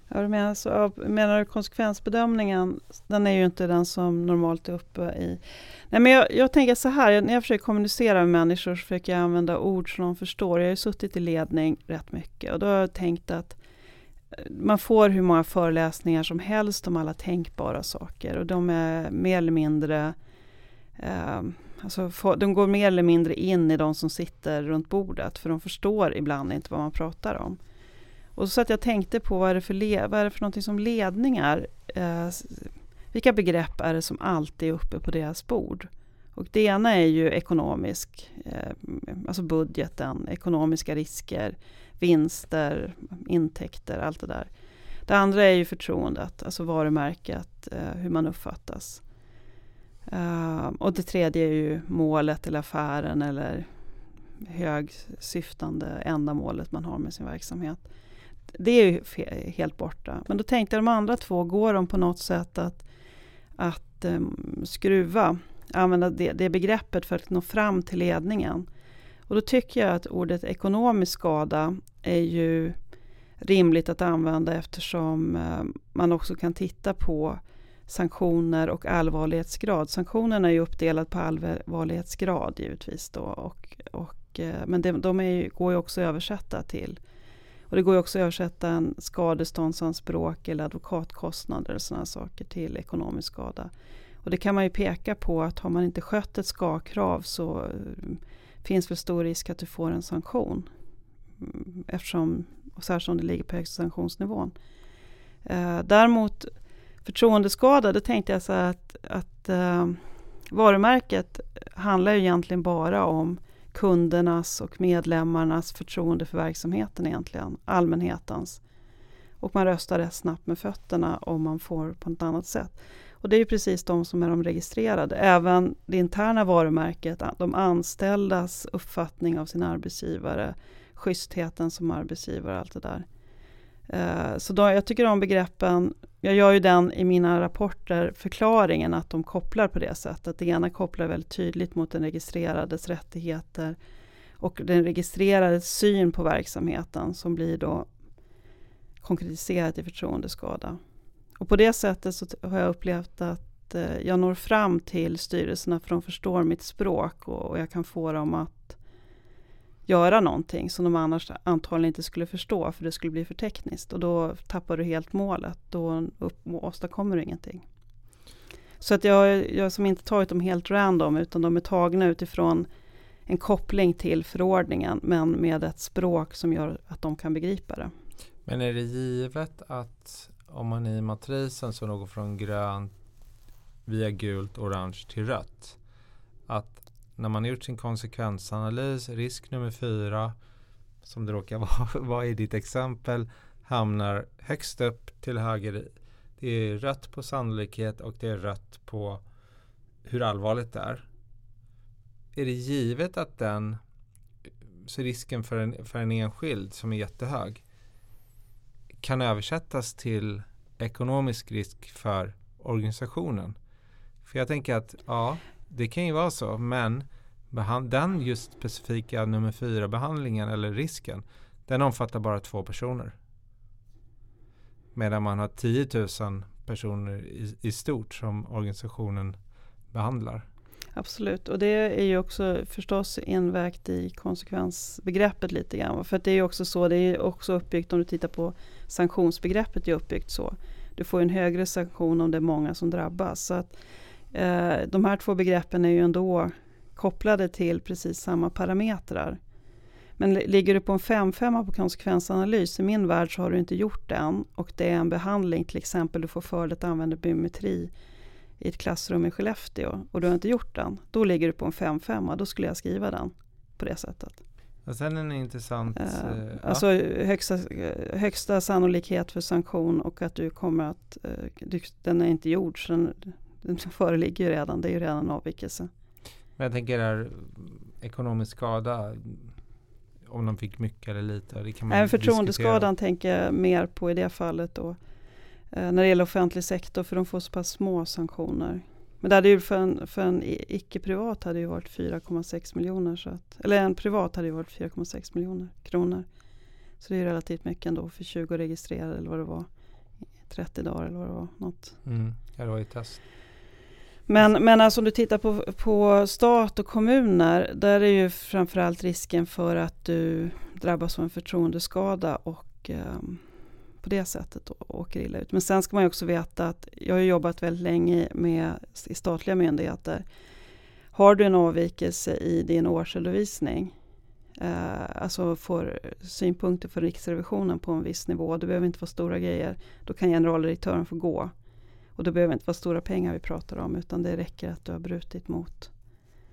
Ja, du menar, så, menar du konsekvensbedömningen, den är ju inte den som normalt är uppe i... Nej, men jag, jag tänker så här, när jag försöker kommunicera med människor så försöker jag använda ord som de förstår. Jag har ju suttit i ledning rätt mycket och då har jag tänkt att man får hur många föreläsningar som helst om alla tänkbara saker och de är mer eller mindre eh, alltså de går mer eller mindre in i de som sitter runt bordet för de förstår ibland inte vad man pratar om. Och så att jag tänkte på vad är det för, le, vad är det för någonting som ledningar, eh, vilka begrepp är det som alltid är uppe på deras bord? Och det ena är ju ekonomisk, eh, alltså budgeten, ekonomiska risker, vinster, intäkter, allt det där. Det andra är ju förtroendet, alltså varumärket, eh, hur man uppfattas. Ehm, och det tredje är ju målet eller affären eller högsyftande ändamålet man har med sin verksamhet. Det är ju helt borta. Men då tänkte jag de andra två, går de på något sätt att, att um, skruva, använda det, det begreppet för att nå fram till ledningen? Och då tycker jag att ordet ekonomisk skada är ju rimligt att använda eftersom eh, man också kan titta på sanktioner och allvarlighetsgrad. Sanktionerna är ju uppdelade på allvarlighetsgrad givetvis. Då, och, och, eh, men de, de är, går ju också att översätta till och det går ju också att översätta en skadeståndsanspråk eller advokatkostnader och sådana saker till ekonomisk skada. Och det kan man ju peka på att har man inte skött ett ska-krav så eh, finns väl stor risk att du får en sanktion. Mm, eftersom, och särskilt om det ligger på högsta sanktionsnivån. Eh, däremot förtroendeskada, då tänkte jag så att, att eh, varumärket handlar ju egentligen bara om kundernas och medlemmarnas förtroende för verksamheten egentligen, allmänhetens. Och man röstar rätt snabbt med fötterna om man får på något annat sätt. Och det är ju precis de som är de registrerade. Även det interna varumärket, de anställdas uppfattning av sin arbetsgivare, schystheten som arbetsgivare, och allt det där. Eh, så då, jag tycker om begreppen, jag gör ju den i mina rapporter, förklaringen att de kopplar på det sättet. Det ena kopplar väldigt tydligt mot den registrerades rättigheter och den registrerades syn på verksamheten som blir då konkretiserat i förtroendeskada. Och på det sättet så har jag upplevt att eh, jag når fram till styrelserna för de förstår mitt språk och, och jag kan få dem att göra någonting som de annars antagligen inte skulle förstå för det skulle bli för tekniskt och då tappar du helt målet. Då upp, åstadkommer du ingenting. Så att jag, jag som inte tagit dem helt random utan de är tagna utifrån en koppling till förordningen men med ett språk som gör att de kan begripa det. Men är det givet att om man i matrisen så går från grönt via gult, orange till rött att när man gjort sin konsekvensanalys, risk nummer fyra, som det råkar vara, vara i ditt exempel, hamnar högst upp till höger. Det är rött på sannolikhet och det är rött på hur allvarligt det är. Är det givet att den, så risken för en, för en enskild som är jättehög, kan översättas till ekonomisk risk för organisationen? För jag tänker att, ja, det kan ju vara så, men den just specifika nummer fyra behandlingen eller risken, den omfattar bara två personer. Medan man har 10 000 personer i, i stort som organisationen behandlar. Absolut, och det är ju också förstås invägt i konsekvensbegreppet lite grann. För det är ju också så, det är också uppbyggt om du tittar på sanktionsbegreppet är uppbyggt så. Du får en högre sanktion om det är många som drabbas. Så att Eh, de här två begreppen är ju ändå kopplade till precis samma parametrar. Men ligger du på en 5-5 på konsekvensanalys, i min värld så har du inte gjort den, och det är en behandling, till exempel du får för dig att använda biometri i ett klassrum i Skellefteå och du har inte gjort den, då ligger du på en 5-5, då skulle jag skriva den på det sättet. Och sen en intressant... Uh, uh, alltså högsta, högsta sannolikhet för sanktion och att du kommer att, uh, den är inte gjord så den, den föreligger ju redan, det är ju redan en avvikelse. Men jag tänker där ekonomisk skada, om de fick mycket eller lite? Det kan man Nej, förtroendeskadan tänker jag mer på i det fallet då. Eh, när det gäller offentlig sektor, för de får så pass små sanktioner. Men det hade ju för en, för en icke-privat hade ju varit 4,6 miljoner. Så att, eller en privat hade ju varit 4,6 miljoner kronor. Så det är relativt mycket ändå för 20 registrerade eller vad det var. 30 dagar eller vad det var. Något. Mm, det var ju test. Men, men alltså om du tittar på, på stat och kommuner, där är ju framförallt risken för att du drabbas av en förtroendeskada och eh, på det sättet och åker illa ut. Men sen ska man ju också veta att jag har jobbat väldigt länge med i statliga myndigheter. Har du en avvikelse i din årsredovisning, eh, alltså får synpunkter från Riksrevisionen på en viss nivå, det behöver inte vara stora grejer, då kan generaldirektören få gå. Och det behöver inte vara stora pengar vi pratar om utan det räcker att du har brutit mot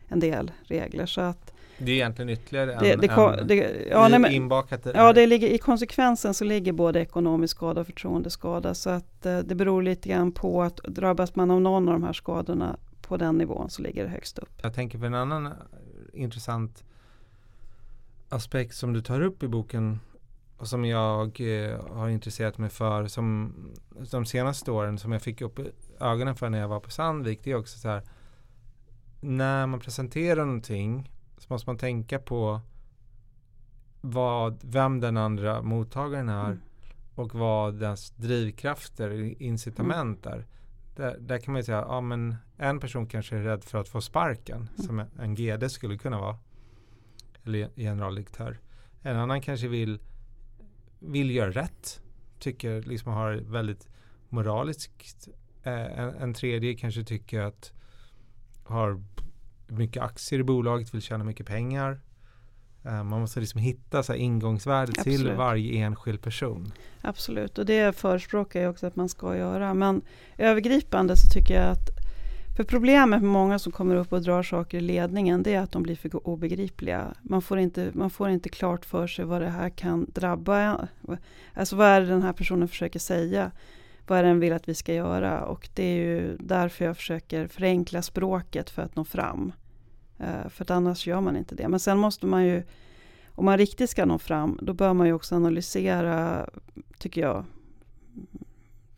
en del regler. Så att det är egentligen ytterligare det, en, det, en det, ja, nej, men, inbakat i Ja, det ligger, i konsekvensen så ligger både ekonomisk skada och förtroendeskada. Så att eh, det beror lite grann på att drabbas man av någon av de här skadorna på den nivån så ligger det högst upp. Jag tänker på en annan intressant aspekt som du tar upp i boken och som jag eh, har intresserat mig för som de senaste åren som jag fick upp ögonen för när jag var på Sandvik det är också så här när man presenterar någonting så måste man tänka på vad, vem den andra mottagaren är mm. och vad dess drivkrafter, incitament mm. är. Där, där, kan man ju säga, ja men en person kanske är rädd för att få sparken mm. som en GD skulle kunna vara. Eller generaldirektör. En annan kanske vill, vill göra rätt. Tycker liksom har väldigt moraliskt. Eh, en, en tredje kanske tycker att har mycket aktier i bolaget, vill tjäna mycket pengar. Uh, man måste liksom hitta så ingångsvärdet Absolut. till varje enskild person. Absolut, och det förespråkar jag också att man ska göra. Men övergripande så tycker jag att för problemet med många som kommer upp och drar saker i ledningen, det är att de blir för obegripliga. Man får inte, man får inte klart för sig vad det här kan drabba. Alltså vad är det den här personen försöker säga? Vad är det den vill att vi ska göra? Och det är ju därför jag försöker förenkla språket för att nå fram. Uh, för att annars gör man inte det. Men sen måste man ju, om man riktigt ska nå fram, då bör man ju också analysera, tycker jag,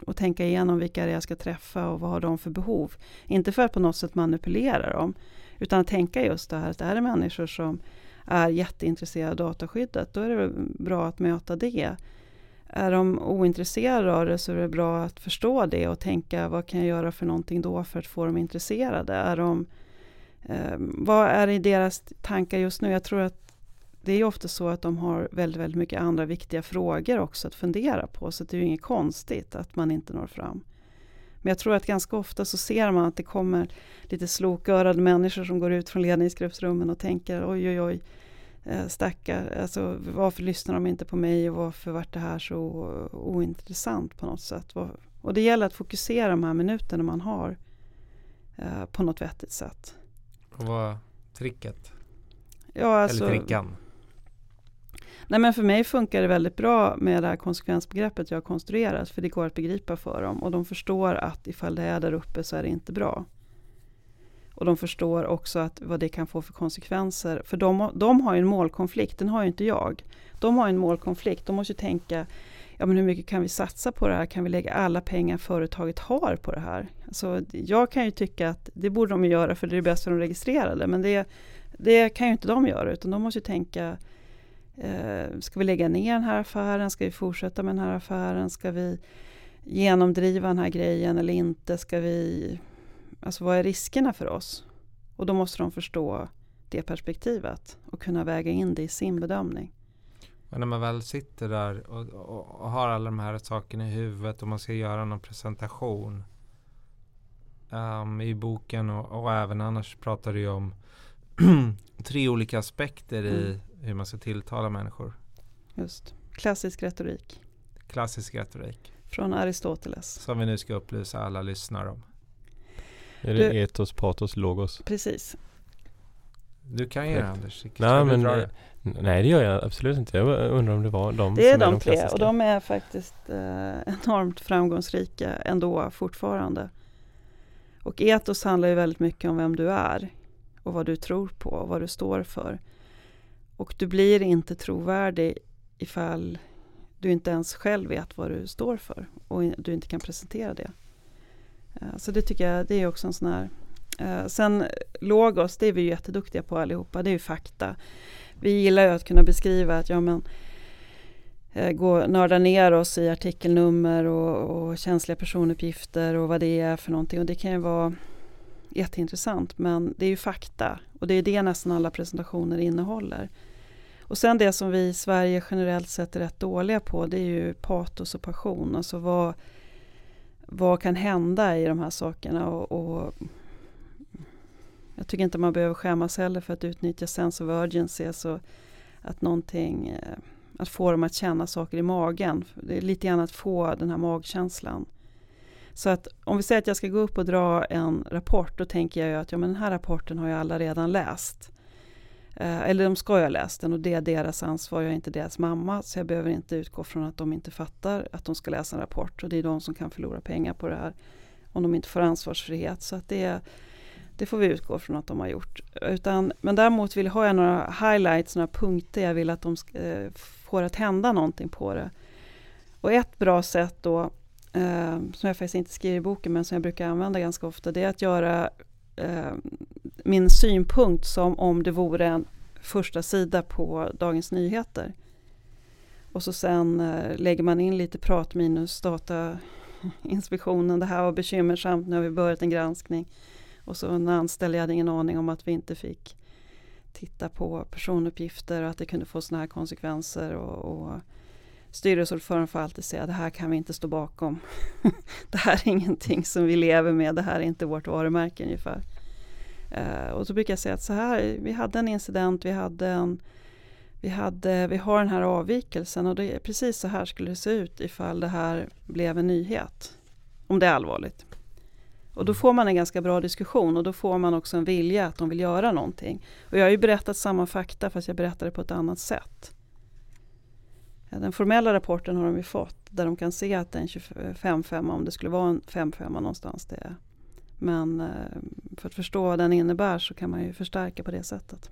och tänka igenom vilka det är jag ska träffa och vad har de för behov. Inte för att på något sätt manipulera dem, utan att tänka just det här att det här är människor som är jätteintresserade av dataskyddet. Då är det bra att möta det. Är de ointresserade av det så är det bra att förstå det och tänka vad kan jag göra för någonting då för att få dem intresserade. Är de, eh, vad är i deras tankar just nu? Jag tror att det är ofta så att de har väldigt, väldigt mycket andra viktiga frågor också att fundera på. Så det är ju inget konstigt att man inte når fram. Men jag tror att ganska ofta så ser man att det kommer lite slokörade människor som går ut från ledningsgruppsrummen och tänker oj oj oj eh, stackar, alltså varför lyssnar de inte på mig och varför vart det här så ointressant på något sätt. Och det gäller att fokusera de här minuterna man har eh, på något vettigt sätt. Och vad är tricket? Ja, alltså, Eller trickan? Nej men för mig funkar det väldigt bra med det här konsekvensbegreppet jag har konstruerat. För det går att begripa för dem. Och de förstår att ifall det är där uppe så är det inte bra. Och de förstår också att vad det kan få för konsekvenser. För de, de har ju en målkonflikt, den har ju inte jag. De har en målkonflikt, de måste ju tänka ja, men hur mycket kan vi satsa på det här? Kan vi lägga alla pengar företaget har på det här? Alltså, jag kan ju tycka att det borde de göra för det är det för de registrerade. Men det, det kan ju inte de göra utan de måste ju tänka Eh, ska vi lägga ner den här affären? Ska vi fortsätta med den här affären? Ska vi genomdriva den här grejen eller inte? Ska vi... Alltså vad är riskerna för oss? Och då måste de förstå det perspektivet och kunna väga in det i sin bedömning. Och när man väl sitter där och, och, och, har alla de här sakerna i huvudet och man ska göra någon presentation um, i boken och, och, även annars pratar du ju om tre olika aspekter mm. i hur man ska tilltala människor. Just. Klassisk retorik. Klassisk retorik. Från Aristoteles. Som vi nu ska upplysa alla lyssnare om. Är det du, etos, patos, logos? Precis. Du kan ju det Anders. Nej, men, det? nej det gör jag absolut inte. Jag undrar om det var de Det är som de, är de tre och de är faktiskt eh, enormt framgångsrika ändå fortfarande. Och etos handlar ju väldigt mycket om vem du är och vad du tror på och vad du står för. Och du blir inte trovärdig ifall du inte ens själv vet vad du står för och du inte kan presentera det. Eh, så det tycker jag, det är också en sån här... Eh, sen logos, det är vi ju jätteduktiga på allihopa, det är ju fakta. Vi gillar ju att kunna beskriva att ja men eh, gå, nörda ner oss i artikelnummer och, och känsliga personuppgifter och vad det är för någonting. Och det kan ju vara jätteintressant men det är ju fakta och det är det nästan alla presentationer innehåller. Och sen det som vi i Sverige generellt sett är rätt dåliga på det är ju patos och passion. Alltså vad, vad kan hända i de här sakerna och, och jag tycker inte man behöver skämmas heller för att utnyttja sense of urgency, alltså att någonting, eh, att få dem att känna saker i magen. Det är lite grann att få den här magkänslan. Så att om vi säger att jag ska gå upp och dra en rapport, då tänker jag ju att ja, men den här rapporten har ju alla redan läst. Eh, eller de ska ju ha läst den och det är deras ansvar, jag är inte deras mamma. Så jag behöver inte utgå från att de inte fattar att de ska läsa en rapport. Och det är de som kan förlora pengar på det här om de inte får ansvarsfrihet. Så att det Det får vi utgå från att de har gjort. Utan, men däremot vill, har jag några highlights, några punkter jag vill att de ska, eh, får att hända någonting på det. Och ett bra sätt då, eh, som jag faktiskt inte skriver i boken men som jag brukar använda ganska ofta, det är att göra eh, min synpunkt som om det vore en första sida på Dagens Nyheter. Och så sen eh, lägger man in lite prat minus Datainspektionen. Det här var bekymmersamt, nu har vi börjat en granskning. Och så en anställd, jag hade ingen aning om att vi inte fick titta på personuppgifter och att det kunde få sådana här konsekvenser. Och, och Styrelseordförande får alltid säga det här kan vi inte stå bakom. det här är ingenting som vi lever med, det här är inte vårt varumärke ungefär. Uh, och så brukar jag säga att så här, vi hade en incident, vi hade en vi, hade, vi har den här avvikelsen och det är precis så här skulle det se ut ifall det här blev en nyhet. Om det är allvarligt. Och då får man en ganska bra diskussion och då får man också en vilja att de vill göra någonting. Och jag har ju berättat samma fakta fast jag berättar det på ett annat sätt. Den formella rapporten har de ju fått där de kan se att det är en 25-5 om det skulle vara en 5-5 någonstans. Det Men eh, för att förstå vad den innebär så kan man ju förstärka på det sättet.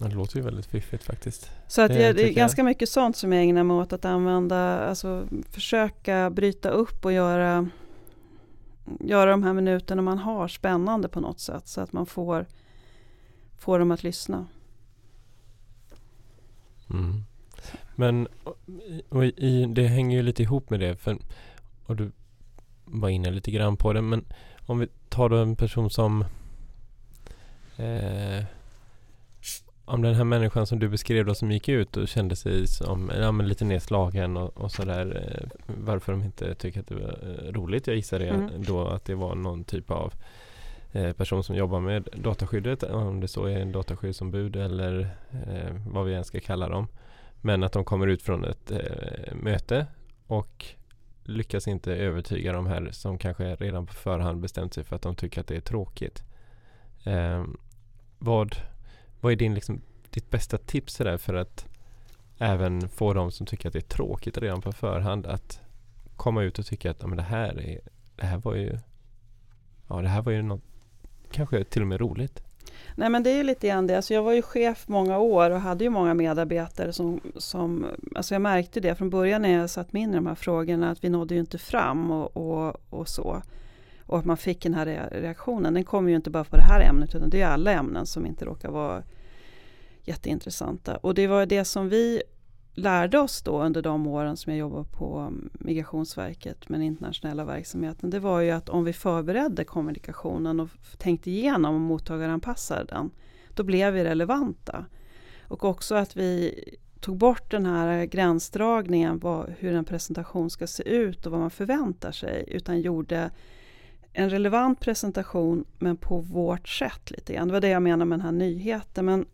Det låter ju väldigt fiffigt faktiskt. Så att det, jag, det är ganska mycket sånt som jag ägnar mig åt att använda, alltså försöka bryta upp och göra, göra de här minuterna man har spännande på något sätt så att man får, får dem att lyssna. Mm. Men och i, det hänger ju lite ihop med det för, och du var inne lite grann på det men om vi tar då en person som eh, om den här människan som du beskrev då som gick ut och kände sig som ja, men lite nedslagen och, och sådär. Eh, varför de inte tycker att det var eh, roligt. Jag gissar det mm. då att det var någon typ av eh, person som jobbar med dataskyddet. Om det så är en dataskyddsombud eller eh, vad vi än ska kalla dem. Men att de kommer ut från ett eh, möte och lyckas inte övertyga de här som kanske redan på förhand bestämt sig för att de tycker att det är tråkigt. Eh, vad vad är din, liksom, ditt bästa tips där för att även få de som tycker att det är tråkigt redan på förhand att komma ut och tycka att ja, men det, här är, det här var ju Ja det här var ju något Kanske till och med roligt. Nej men det är lite grann det. Alltså jag var ju chef många år och hade ju många medarbetare som, som alltså jag märkte det från början när jag satt mig in i de här frågorna att vi nådde ju inte fram och, och, och så. Och att man fick den här reaktionen. Den kommer ju inte bara på det här ämnet utan det är alla ämnen som inte råkar vara jätteintressanta. Och det var det som vi lärde oss då under de åren som jag jobbade på Migrationsverket med den internationella verksamheten. Det var ju att om vi förberedde kommunikationen och tänkte igenom och mottagaranpassade den. Då blev vi relevanta. Och också att vi tog bort den här gränsdragningen vad, hur en presentation ska se ut och vad man förväntar sig. Utan gjorde en relevant presentation men på vårt sätt lite grann. Det var det jag menade med den här nyheten. Men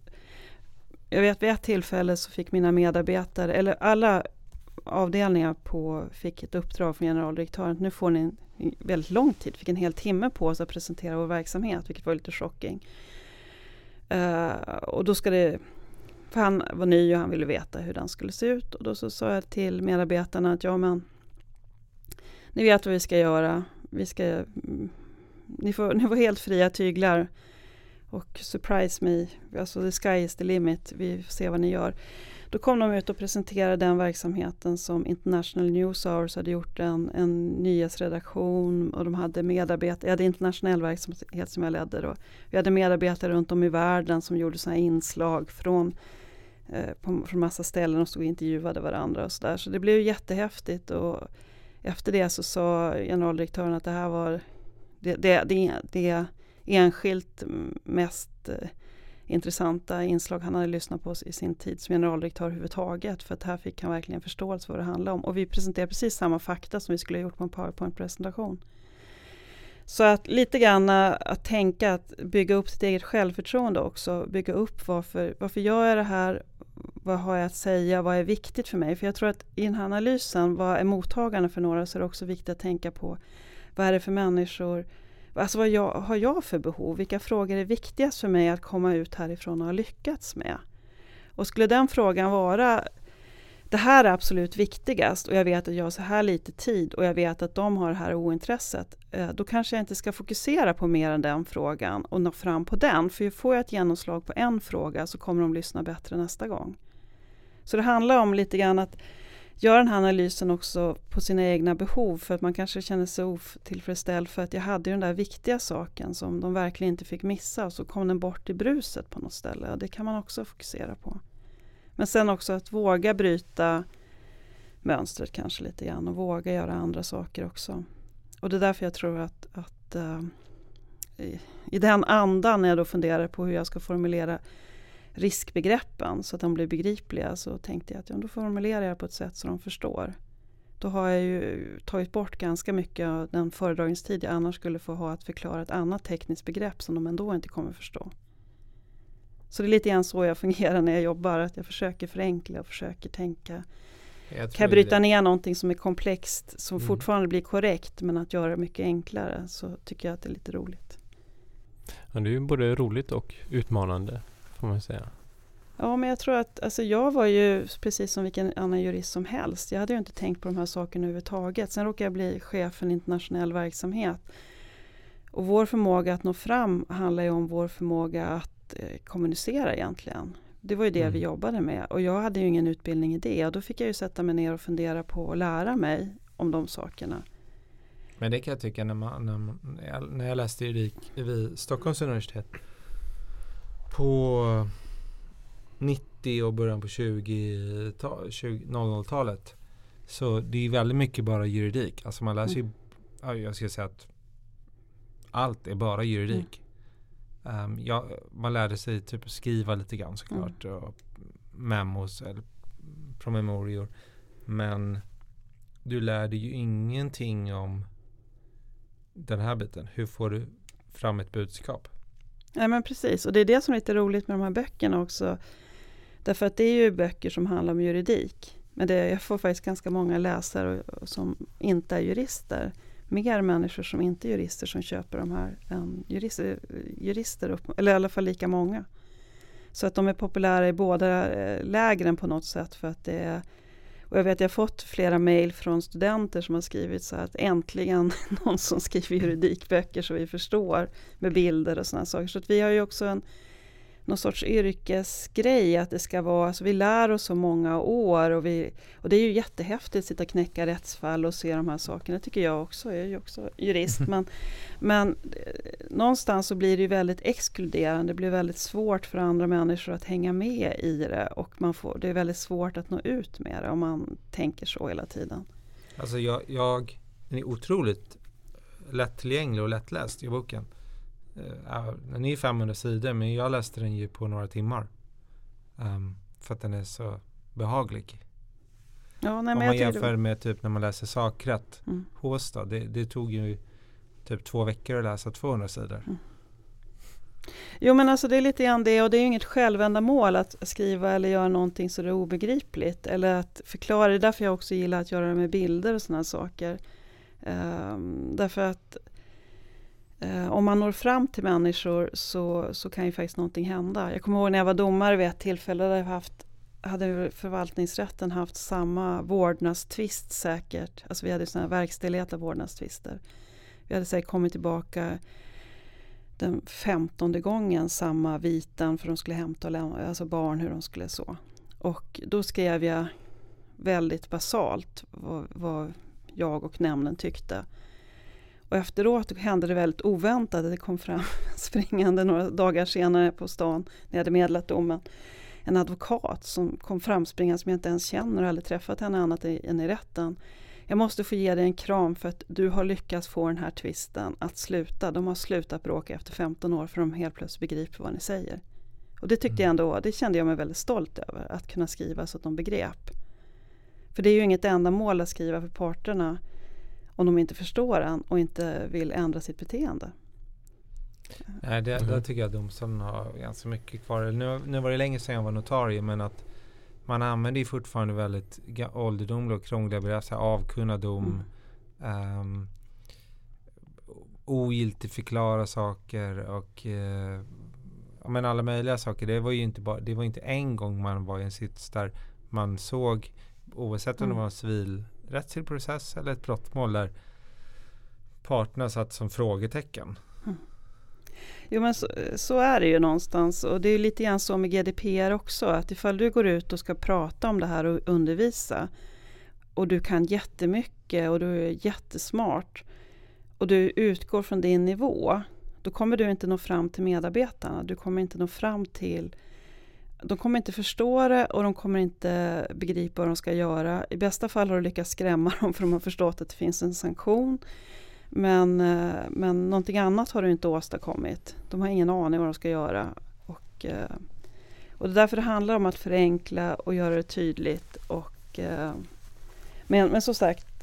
jag vet vid ett tillfälle så fick mina medarbetare, eller alla avdelningar på, fick ett uppdrag från generaldirektören. Nu får ni en väldigt lång tid, fick en hel timme på oss att presentera vår verksamhet, vilket var lite chocking. Uh, eh, och då ska det, för han var ny och han ville veta hur den skulle se ut. Och då så sa jag till medarbetarna att ja men, ni vet vad vi ska göra. Vi ska, mm, ni, får, ni får helt fria tyglar och surprise me, alltså the sky is the limit, vi får se vad ni gör. Då kom de ut och presenterade den verksamheten som International News Hours hade gjort en, en nyhetsredaktion och de hade medarbetare, jag hade internationell verksamhet som jag ledde då. Vi hade medarbetare runt om i världen som gjorde sådana inslag från, eh, på, från massa ställen och stod och intervjuade varandra och sådär. Så det blev jättehäftigt och efter det så sa generaldirektören att det här var det, det, det, det enskilt mest eh, intressanta inslag han hade lyssnat på i sin tid som generaldirektör överhuvudtaget. För att här fick han verkligen förståelse för vad det handlade om. Och vi presenterade precis samma fakta som vi skulle ha gjort på en powerpoint-presentation. Så att lite grann eh, att tänka att bygga upp sitt eget självförtroende också. Bygga upp varför, varför gör jag det här? Vad har jag att säga? Vad är viktigt för mig? För jag tror att i den här analysen, vad är mottagarna för några? Så är det också viktigt att tänka på vad är det för människor? Alltså vad jag, har jag för behov? Vilka frågor är viktigast för mig att komma ut härifrån och ha lyckats med? Och skulle den frågan vara det här är absolut viktigast och jag vet att jag har så här lite tid och jag vet att de har det här ointresset. Eh, då kanske jag inte ska fokusera på mer än den frågan och nå fram på den. För får jag ett genomslag på en fråga så kommer de lyssna bättre nästa gång. Så det handlar om lite grann att göra den här analysen också på sina egna behov för att man kanske känner sig otillfredsställd för att jag hade den där viktiga saken som de verkligen inte fick missa och så kom den bort i bruset på något ställe. Det kan man också fokusera på. Men sen också att våga bryta mönstret kanske lite grann och våga göra andra saker också. Och det är därför jag tror att, att uh, i, i den andan när jag då funderar på hur jag ska formulera riskbegreppen så att de blir begripliga så tänkte jag att ja, då formulerar jag på ett sätt så de förstår. Då har jag ju tagit bort ganska mycket av den föredragningstid jag annars skulle få ha att förklara ett annat tekniskt begrepp som de ändå inte kommer förstå. Så det är lite grann så jag fungerar när jag jobbar, att jag försöker förenkla och försöker tänka. Jag kan jag bryta det. ner någonting som är komplext som mm. fortfarande blir korrekt men att göra det mycket enklare så tycker jag att det är lite roligt. Ja, det är ju både roligt och utmanande får man säga. Ja, men jag tror att alltså jag var ju precis som vilken annan jurist som helst. Jag hade ju inte tänkt på de här sakerna överhuvudtaget. Sen råkade jag bli chef för en internationell verksamhet. Och vår förmåga att nå fram handlar ju om vår förmåga att eh, kommunicera egentligen. Det var ju det mm. vi jobbade med och jag hade ju ingen utbildning i det och då fick jag ju sätta mig ner och fundera på och lära mig om de sakerna. Men det kan jag tycka när, man, när, jag, när jag läste juridik vid Stockholms universitet på 90 och början på 20, 00-talet så det är väldigt mycket bara juridik. Alltså man läser ju, mm. jag ska säga att allt är bara juridik. Mm. Um, ja, man lärde sig typ skriva lite grann såklart. Mm. Och memos eller promemorior. Men du lärde ju ingenting om den här biten. Hur får du fram ett budskap? Ja men precis och det är det som är lite roligt med de här böckerna också. Därför att det är ju böcker som handlar om juridik. Men det, jag får faktiskt ganska många läsare som inte är jurister. Mer människor som inte är jurister som köper de här än jurister, jurister eller i alla fall lika många. Så att de är populära i båda eh, lägren på något sätt för att det är och jag vet jag har fått flera mejl från studenter som har skrivit så att äntligen någon som skriver juridikböcker så vi förstår med bilder och sådana saker. Så att vi har ju också en någon sorts yrkesgrej att det ska vara, alltså vi lär oss så många år och, vi, och det är ju jättehäftigt att sitta och knäcka rättsfall och se de här sakerna, det tycker jag också, jag är ju också jurist. men, men eh, någonstans så blir det ju väldigt exkluderande, det blir väldigt svårt för andra människor att hänga med i det och man får, det är väldigt svårt att nå ut med det om man tänker så hela tiden. Alltså jag, jag den är otroligt lättillgänglig och lättläst i boken. Uh, den är 500 sidor men jag läste den ju på några timmar. Um, för att den är så behaglig. Ja, nej, Om man jämför med typ när man läser sakrätt. Mm. Håstad, det, det, tog ju typ två veckor att läsa 200 sidor. Mm. Jo men alltså det är lite grann det och det är ju inget självändamål att skriva eller göra någonting så det är obegripligt. Eller att förklara, det är därför jag också gillar att göra det med bilder och sådana saker. Um, därför att Eh, Eh, om man når fram till människor så, så kan ju faktiskt någonting hända. Jag kommer ihåg när jag var domare vid ett tillfälle där jag haft, hade förvaltningsrätten haft samma vårdnadstvist säkert. Alltså vi hade sådana verkställighet av vårdnadstvister. Vi hade säkert kommit tillbaka den femtonde gången samma viten för de skulle hämta och lämna, alltså barn hur de skulle så. Och då skrev jag väldigt basalt vad, vad jag och nämnden tyckte. Och efteråt hände det väldigt oväntat. Det kom fram springande några dagar senare på stan när jag hade meddelat domen. En advokat som kom fram springande som jag inte ens känner och aldrig träffat henne annat än i rätten. Jag måste få ge dig en kram för att du har lyckats få den här tvisten att sluta. De har slutat bråka efter 15 år för de helt plötsligt begriper vad ni säger. Och det tyckte jag mm. ändå, det kände jag mig väldigt stolt över. Att kunna skriva så att de begrep. För det är ju inget ändamål att skriva för parterna om de inte förstår en och inte vill ändra sitt beteende. Nej, det, mm. där tycker jag domstolen har ganska mycket kvar. Nu, nu var det länge sedan jag var notarie men att man använder ju fortfarande väldigt ålderdomliga och krångliga begrepp. Avkunna dom. Mm. Um, ogiltigförklara saker och uh, men alla möjliga saker. Det var ju inte, bara, det var inte en gång man var i en sits där man såg oavsett om Mm. det var en rättslig process eller ett brottmål där parterna satt som frågetecken. Mm. Jo men så, så är det ju någonstans och det är ju lite grann så med GDPR också att ifall du går ut och ska prata om det här och undervisa och du kan jättemycket och du är jättesmart och du utgår från din nivå då kommer du inte nå fram till medarbetarna. Du kommer inte nå fram till de kommer inte förstå det och de kommer inte begripa vad de ska göra. I bästa fall har du lyckats skrämma dem för de har förstått att det finns en sanktion. Men, eh, men någonting annat har du inte åstadkommit. De har ingen aning vad de ska göra. Och, eh, och det är därför det handlar om att förenkla och göra det tydligt. Och, eh, men, men som sagt,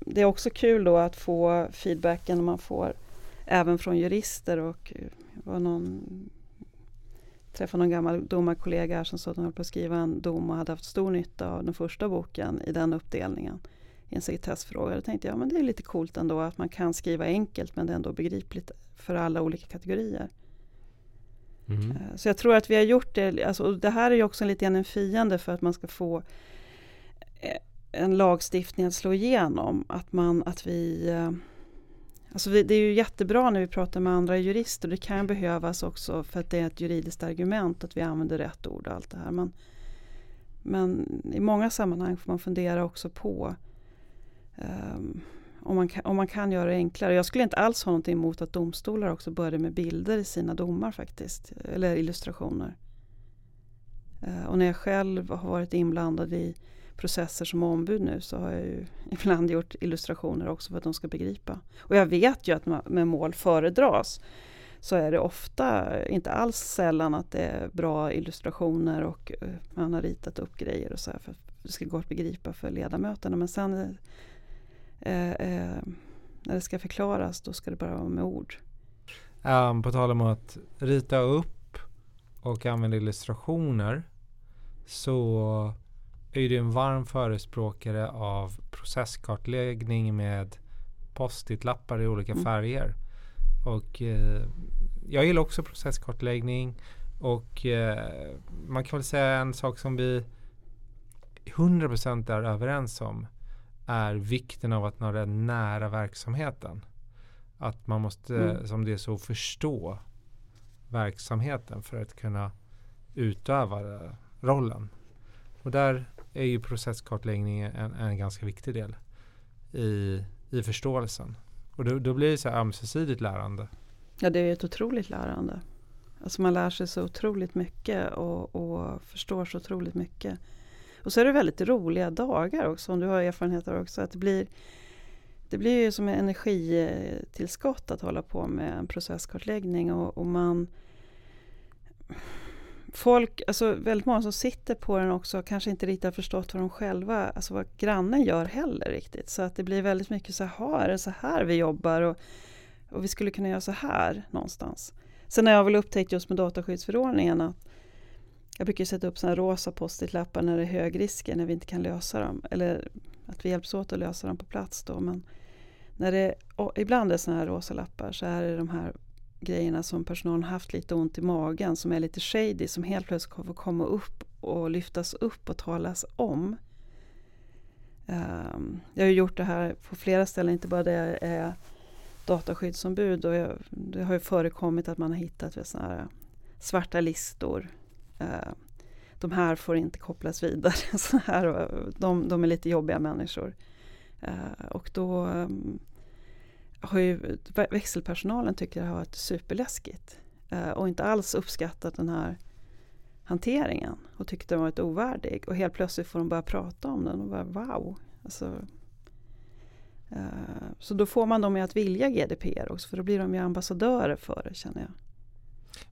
det är också kul då att få feedbacken man får även från jurister. Och var någon träffade någon gammal domarkollega som sa att hon höll på att skriva en dom och hade haft stor nytta av den första boken i den uppdelningen i en sekretessfråga. Då tänkte jag, men det är lite coolt ändå att man kan skriva enkelt men det är ändå begripligt för alla olika kategorier. Mm. Eh, Så jag tror att vi har gjort det, alltså, det här är ju också lite grann en fiende för att man ska få eh, en lagstiftning att slå igenom. Att, man, att vi, eh, alltså det är ju jättebra när vi pratar med andra jurister. Det kan behövas också för att det är ett juridiskt argument att vi använder rätt ord och allt det här. Men, men i många sammanhang får man fundera också på um, om, man kan, om man kan göra det enklare. Jag skulle inte alls ha någonting emot att domstolar också började med bilder i sina domar faktiskt. Eller illustrationer. Uh, och när jag själv har varit inblandad i processer som ombud nu så har jag ju ibland gjort illustrationer också för att de ska begripa. Och jag vet ju att med mål föredras så är det ofta, inte alls sällan att det är bra illustrationer och eh, man har ritat upp grejer och så här för att det ska gå att begripa för ledamöterna. Men sen eh, eh, eh när det ska förklaras då ska det bara vara med ord. Um, på tal om att rita upp och använda illustrationer så är du en varm förespråkare av processkartläggning med post-it-lappar i olika Mm. färger. Och eh, jag gillar också processkartläggning och eh, man kan väl säga en sak som vi 100% är överens om är vikten av att vara nära verksamheten. Att man måste, Mm. som det är så, förstå verksamheten för att kunna utöva eh, rollen. Och där är ju processkartläggning en, en ganska viktig del i, i förståelsen. Och då, då blir det så här ömsesidigt lärande. Ja, det är ett otroligt lärande. Alltså man lär sig så otroligt mycket och, och förstår så otroligt mycket. Och så är det väldigt roliga dagar också, om du har erfarenheter också. Att det blir, det blir ju som en energitillskott att hålla på med en processkartläggning och, och man Folk, alltså väldigt många som sitter på den också kanske inte riktigt har förstått vad de själva, alltså vad grannen gör heller riktigt. Så att det blir väldigt mycket så här, är det så här vi jobbar och, och vi skulle kunna göra så här någonstans. Sen har jag väl upptäckt just med dataskyddsförordningen att jag brukar sätta upp sådana rosa post-it-lappar när det är hög risker, när vi inte kan lösa dem. Eller att vi hjälps åt att lösa dem på plats då. Men när det, ibland är sådana här rosa lappar så är det de här grejerna som personalen haft lite ont i magen, som är lite shady, som helt plötsligt får komma upp och lyftas upp och talas om. Um, jag har ju gjort det här på flera ställen, inte bara där jag är dataskyddsombud. Och jag, det har ju förekommit att man har hittat såna här svarta listor. Uh, de här får inte kopplas vidare. Så här, de, de är lite jobbiga människor. Uh, och då um, har ju växelpersonalen tycker det har varit superläskigt. Eh, och inte alls uppskattat den här hanteringen. Och tyckte den varit ovärdig. Och helt plötsligt får de börja prata om den och bara wow. Alltså, eh, så då får man dem att vilja GDPR också för då blir de ju ambassadörer för det känner jag.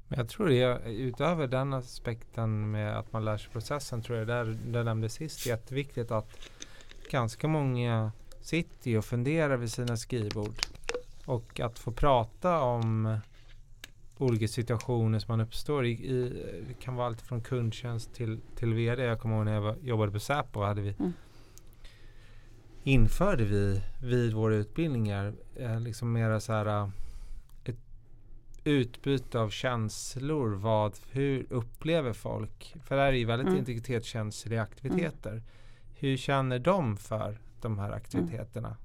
Men jag tror det, utöver den aspekten med att man lär sig processen tror jag det där, du nämnde sist är jätteviktigt att ganska många sitter och funderar vid sina skrivbord. Och att få prata om olika situationer som man uppstår i, i det kan vara allt från kundtjänst till, till VD. Jag kommer ihåg när jag var, jobbade på Säpo hade vi Mm. införde vi vid våra utbildningar eh, liksom mera så här eh, ett utbyte av känslor. Vad, hur upplever folk? För det här är ju väldigt Mm. integritetskänsliga aktiviteter. hur känner de för de här aktiviteterna?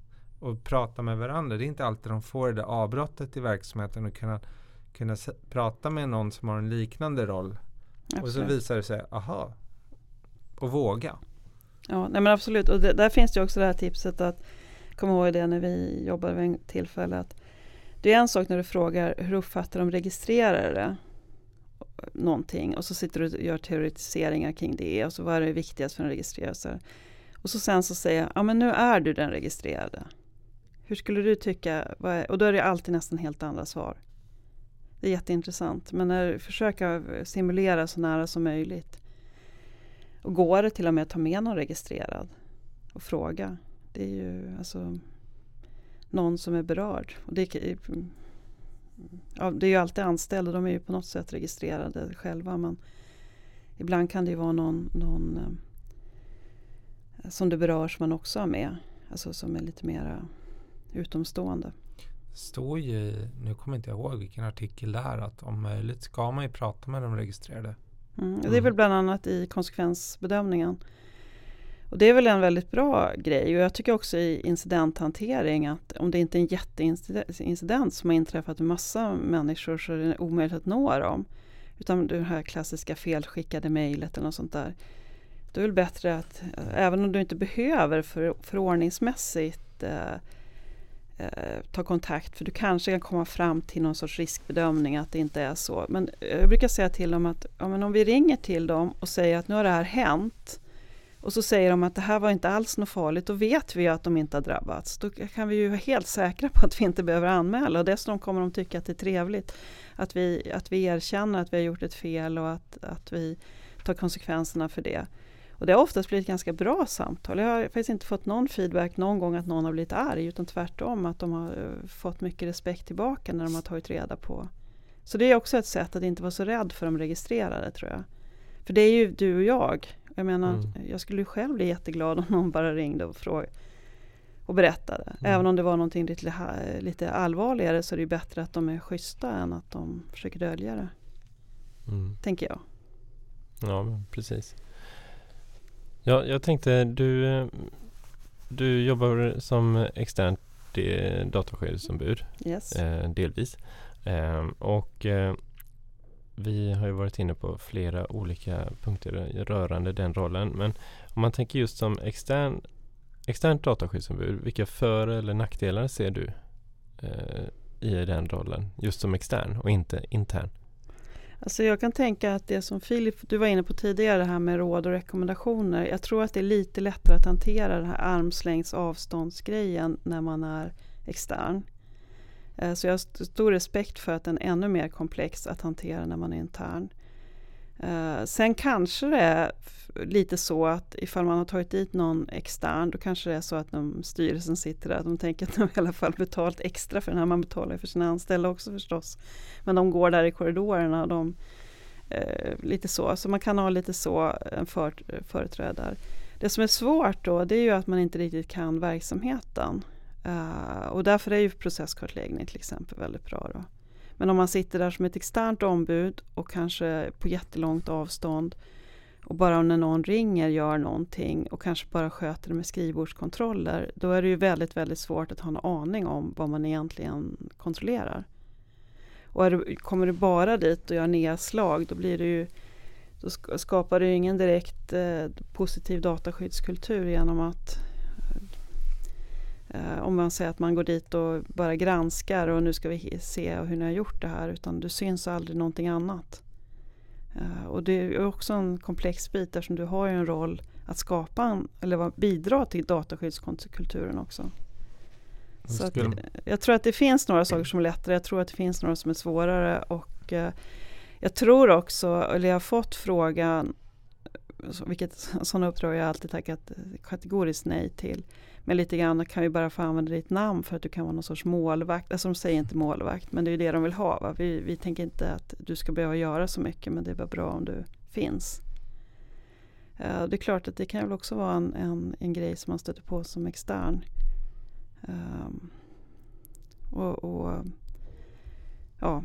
Och prata med varandra. Det är inte alltid de får det där avbrottet i verksamheten och kunna, kunna prata med någon som har en liknande roll. Absolut. Och så visar det sig, aha, och våga. Ja, nej men absolut. Och det, där finns det också det här tipset att komma ihåg det när vi jobbade vid en tillfälle att det är en sak när du frågar hur uppfattar de registrerare någonting och så sitter du och gör teoretiseringar kring det och så vad är det viktigast för en registrerare. Och så sen så säger jag, ja men nu är du den registrerade. Hur skulle du tycka? Och då är det alltid nästan helt andra svar. Det är jätteintressant. Men när försöka simulera så nära som möjligt. Och går det till och med att ta med någon registrerad och fråga. Det är ju alltså någon som är berörd. Och det, ja, det är ju alltid anställda, de är ju på något sätt registrerade själva. Men ibland kan det ju vara någon, någon eh, som det berör som man också har med. Alltså som är lite mera utomstående. Det står ju, nu kommer jag inte ihåg vilken artikel det är, att om möjligt ska man ju prata med de registrerade. Mm, det är väl bland annat i konsekvensbedömningen. Och det är väl en väldigt bra grej och jag tycker också i incidenthantering att om det inte är en jätteincident som har inträffat med massa människor så är det omöjligt att nå dem. Utan det här klassiska felskickade mejlet eller något sånt där. Då är det bättre att, även om du inte behöver för, förordningsmässigt eh, eh, ta kontakt för du kanske kan komma fram till någon sorts riskbedömning att det inte är så. Men eh, jag brukar säga till dem att ja, men om vi ringer till dem och säger att nu har det här hänt och så säger de att det här var inte alls något farligt, då vet vi ju att de inte har drabbats. Då kan vi ju vara helt säkra på att vi inte behöver anmäla och dessutom kommer de tycka att det är trevligt att vi, att vi erkänner att vi har gjort ett fel och att, att vi tar konsekvenserna för det. Och det har oftast blivit ganska bra samtal. Jag har faktiskt inte fått någon feedback någon gång att någon har blivit arg utan tvärtom att de har eh, fått mycket respekt tillbaka när de har tagit reda på. Så det är också ett sätt att inte vara så rädd för de registrerade tror jag. För det är ju du och jag. Jag menar, mm. jag skulle själv bli jätteglad om någon bara ringde och frågade och berättade. Mm. Även om det var någonting lite, lite allvarligare så är det ju bättre att de är schyssta än att de försöker dölja det. Mm. Tänker jag. Ja, precis. Ja, jag tänkte du, du jobbar som externt dataskyddsombud. Yes. Eh, delvis. Eh, och eh, vi har ju varit inne på flera olika punkter rörande den rollen. Men om man tänker just som extern, externt dataskyddsombud, vilka för eller nackdelar ser du eh, i den rollen? Just som extern och inte intern? Alltså jag kan tänka att det som Filip, du var inne på tidigare, det här med råd och rekommendationer. Jag tror att det är lite lättare att hantera den här armslängds avståndsgrejen när man är extern. Eh, så jag har stor respekt för att den är ännu mer komplex att hantera när man är intern. Uh, sen kanske det är lite så att ifall man har tagit dit någon extern då kanske det är så att de, styrelsen sitter där de tänker att de i alla fall betalt extra för den här. Man betalar för sina anställda också förstås. Men de går där i korridorerna de, uh, lite så. Så man kan ha lite så eh, en för, företrädare. Det som är svårt då det är ju att man inte riktigt kan verksamheten. Uh, och därför är ju processkartläggning till exempel väldigt bra. Då. Men om man sitter där som ett externt ombud och kanske på jättelångt avstånd och bara när någon ringer gör någonting och kanske bara sköter det med skrivbordskontroller. Då är det ju väldigt, väldigt svårt att ha en aning om vad man egentligen kontrollerar. Och det, kommer du bara dit och gör nedslag då blir det ju då skapar det ju ingen direkt eh, positiv dataskyddskultur genom att om man säger att man går dit och bara granskar och nu ska vi se hur ni har gjort det här utan det syns aldrig någonting annat. Eh, och det är också en komplex bit eftersom du har en roll att skapa en, eller bidra till dataskyddskulturen också. Så att, jag tror att det finns några saker som är lättare, jag tror att det finns några som är svårare och eh, jag tror också, eller jag har fått frågan, vilket sådana uppdrag jag alltid tackat kategoriskt nej till. Men lite grann kan vi bara få använda ditt namn för att du kan vara någon sorts målvakt. Alltså de säger inte målvakt men det är det de vill ha. Va? Vi, vi tänker inte att du ska behöva göra så mycket men det är bara bra om du finns. Uh, det är klart att det kan väl också vara en, en, en grej som man stöter på som extern. Um, och, och, ja.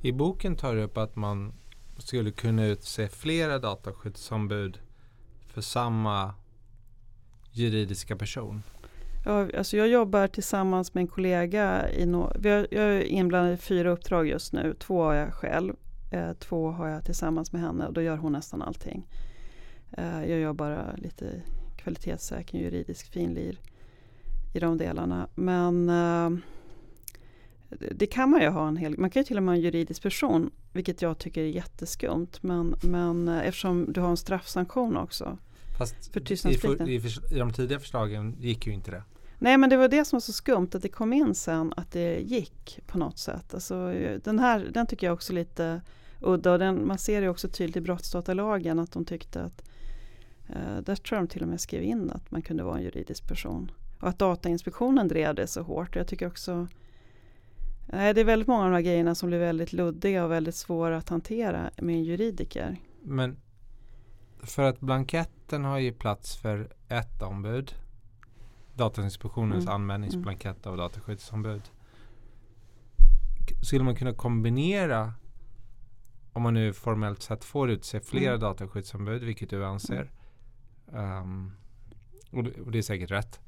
I boken tar du upp att man skulle kunna utse flera dataskyddsombud för samma juridiska person? Ja, alltså jag jobbar tillsammans med en kollega. I no vi har, jag är inblandad i fyra uppdrag just nu. Två har jag själv. Eh, två har jag tillsammans med henne och då gör hon nästan allting. Eh, jag gör bara eh, lite kvalitetssäkring, juridisk finlir i de delarna. Men eh, det kan man ju ha en hel, man kan ju till och med ha en juridisk person, vilket jag tycker är jätteskumt. Men, men eh, eftersom du har en straffsanktion också. Fast För i, tystnadsplikten. i, i de tidiga förslagen gick ju inte det. Nej men det var det som var så skumt att det kom in sen att det gick på något sätt. Alltså, den här den tycker jag också lite udda och den, man ser det också tydligt i brottsdatalagen att de tyckte att eh, där tror jag de till och med skrev in att man kunde vara en juridisk person. Och att Datainspektionen drev det så hårt. Jag tycker också Nej, det är väldigt många av de här grejerna som blir väldigt luddiga och väldigt svåra att hantera med en juridiker. Men för att blanketten har ju plats för ett ombud. Datainspektionens Mm. anmälningsblankett av dataskyddsombud. Skulle man kunna kombinera om man nu formellt sett får utse flera Mm. dataskyddsombud, vilket du anser. ehm, och, det, och det är säkert rätt.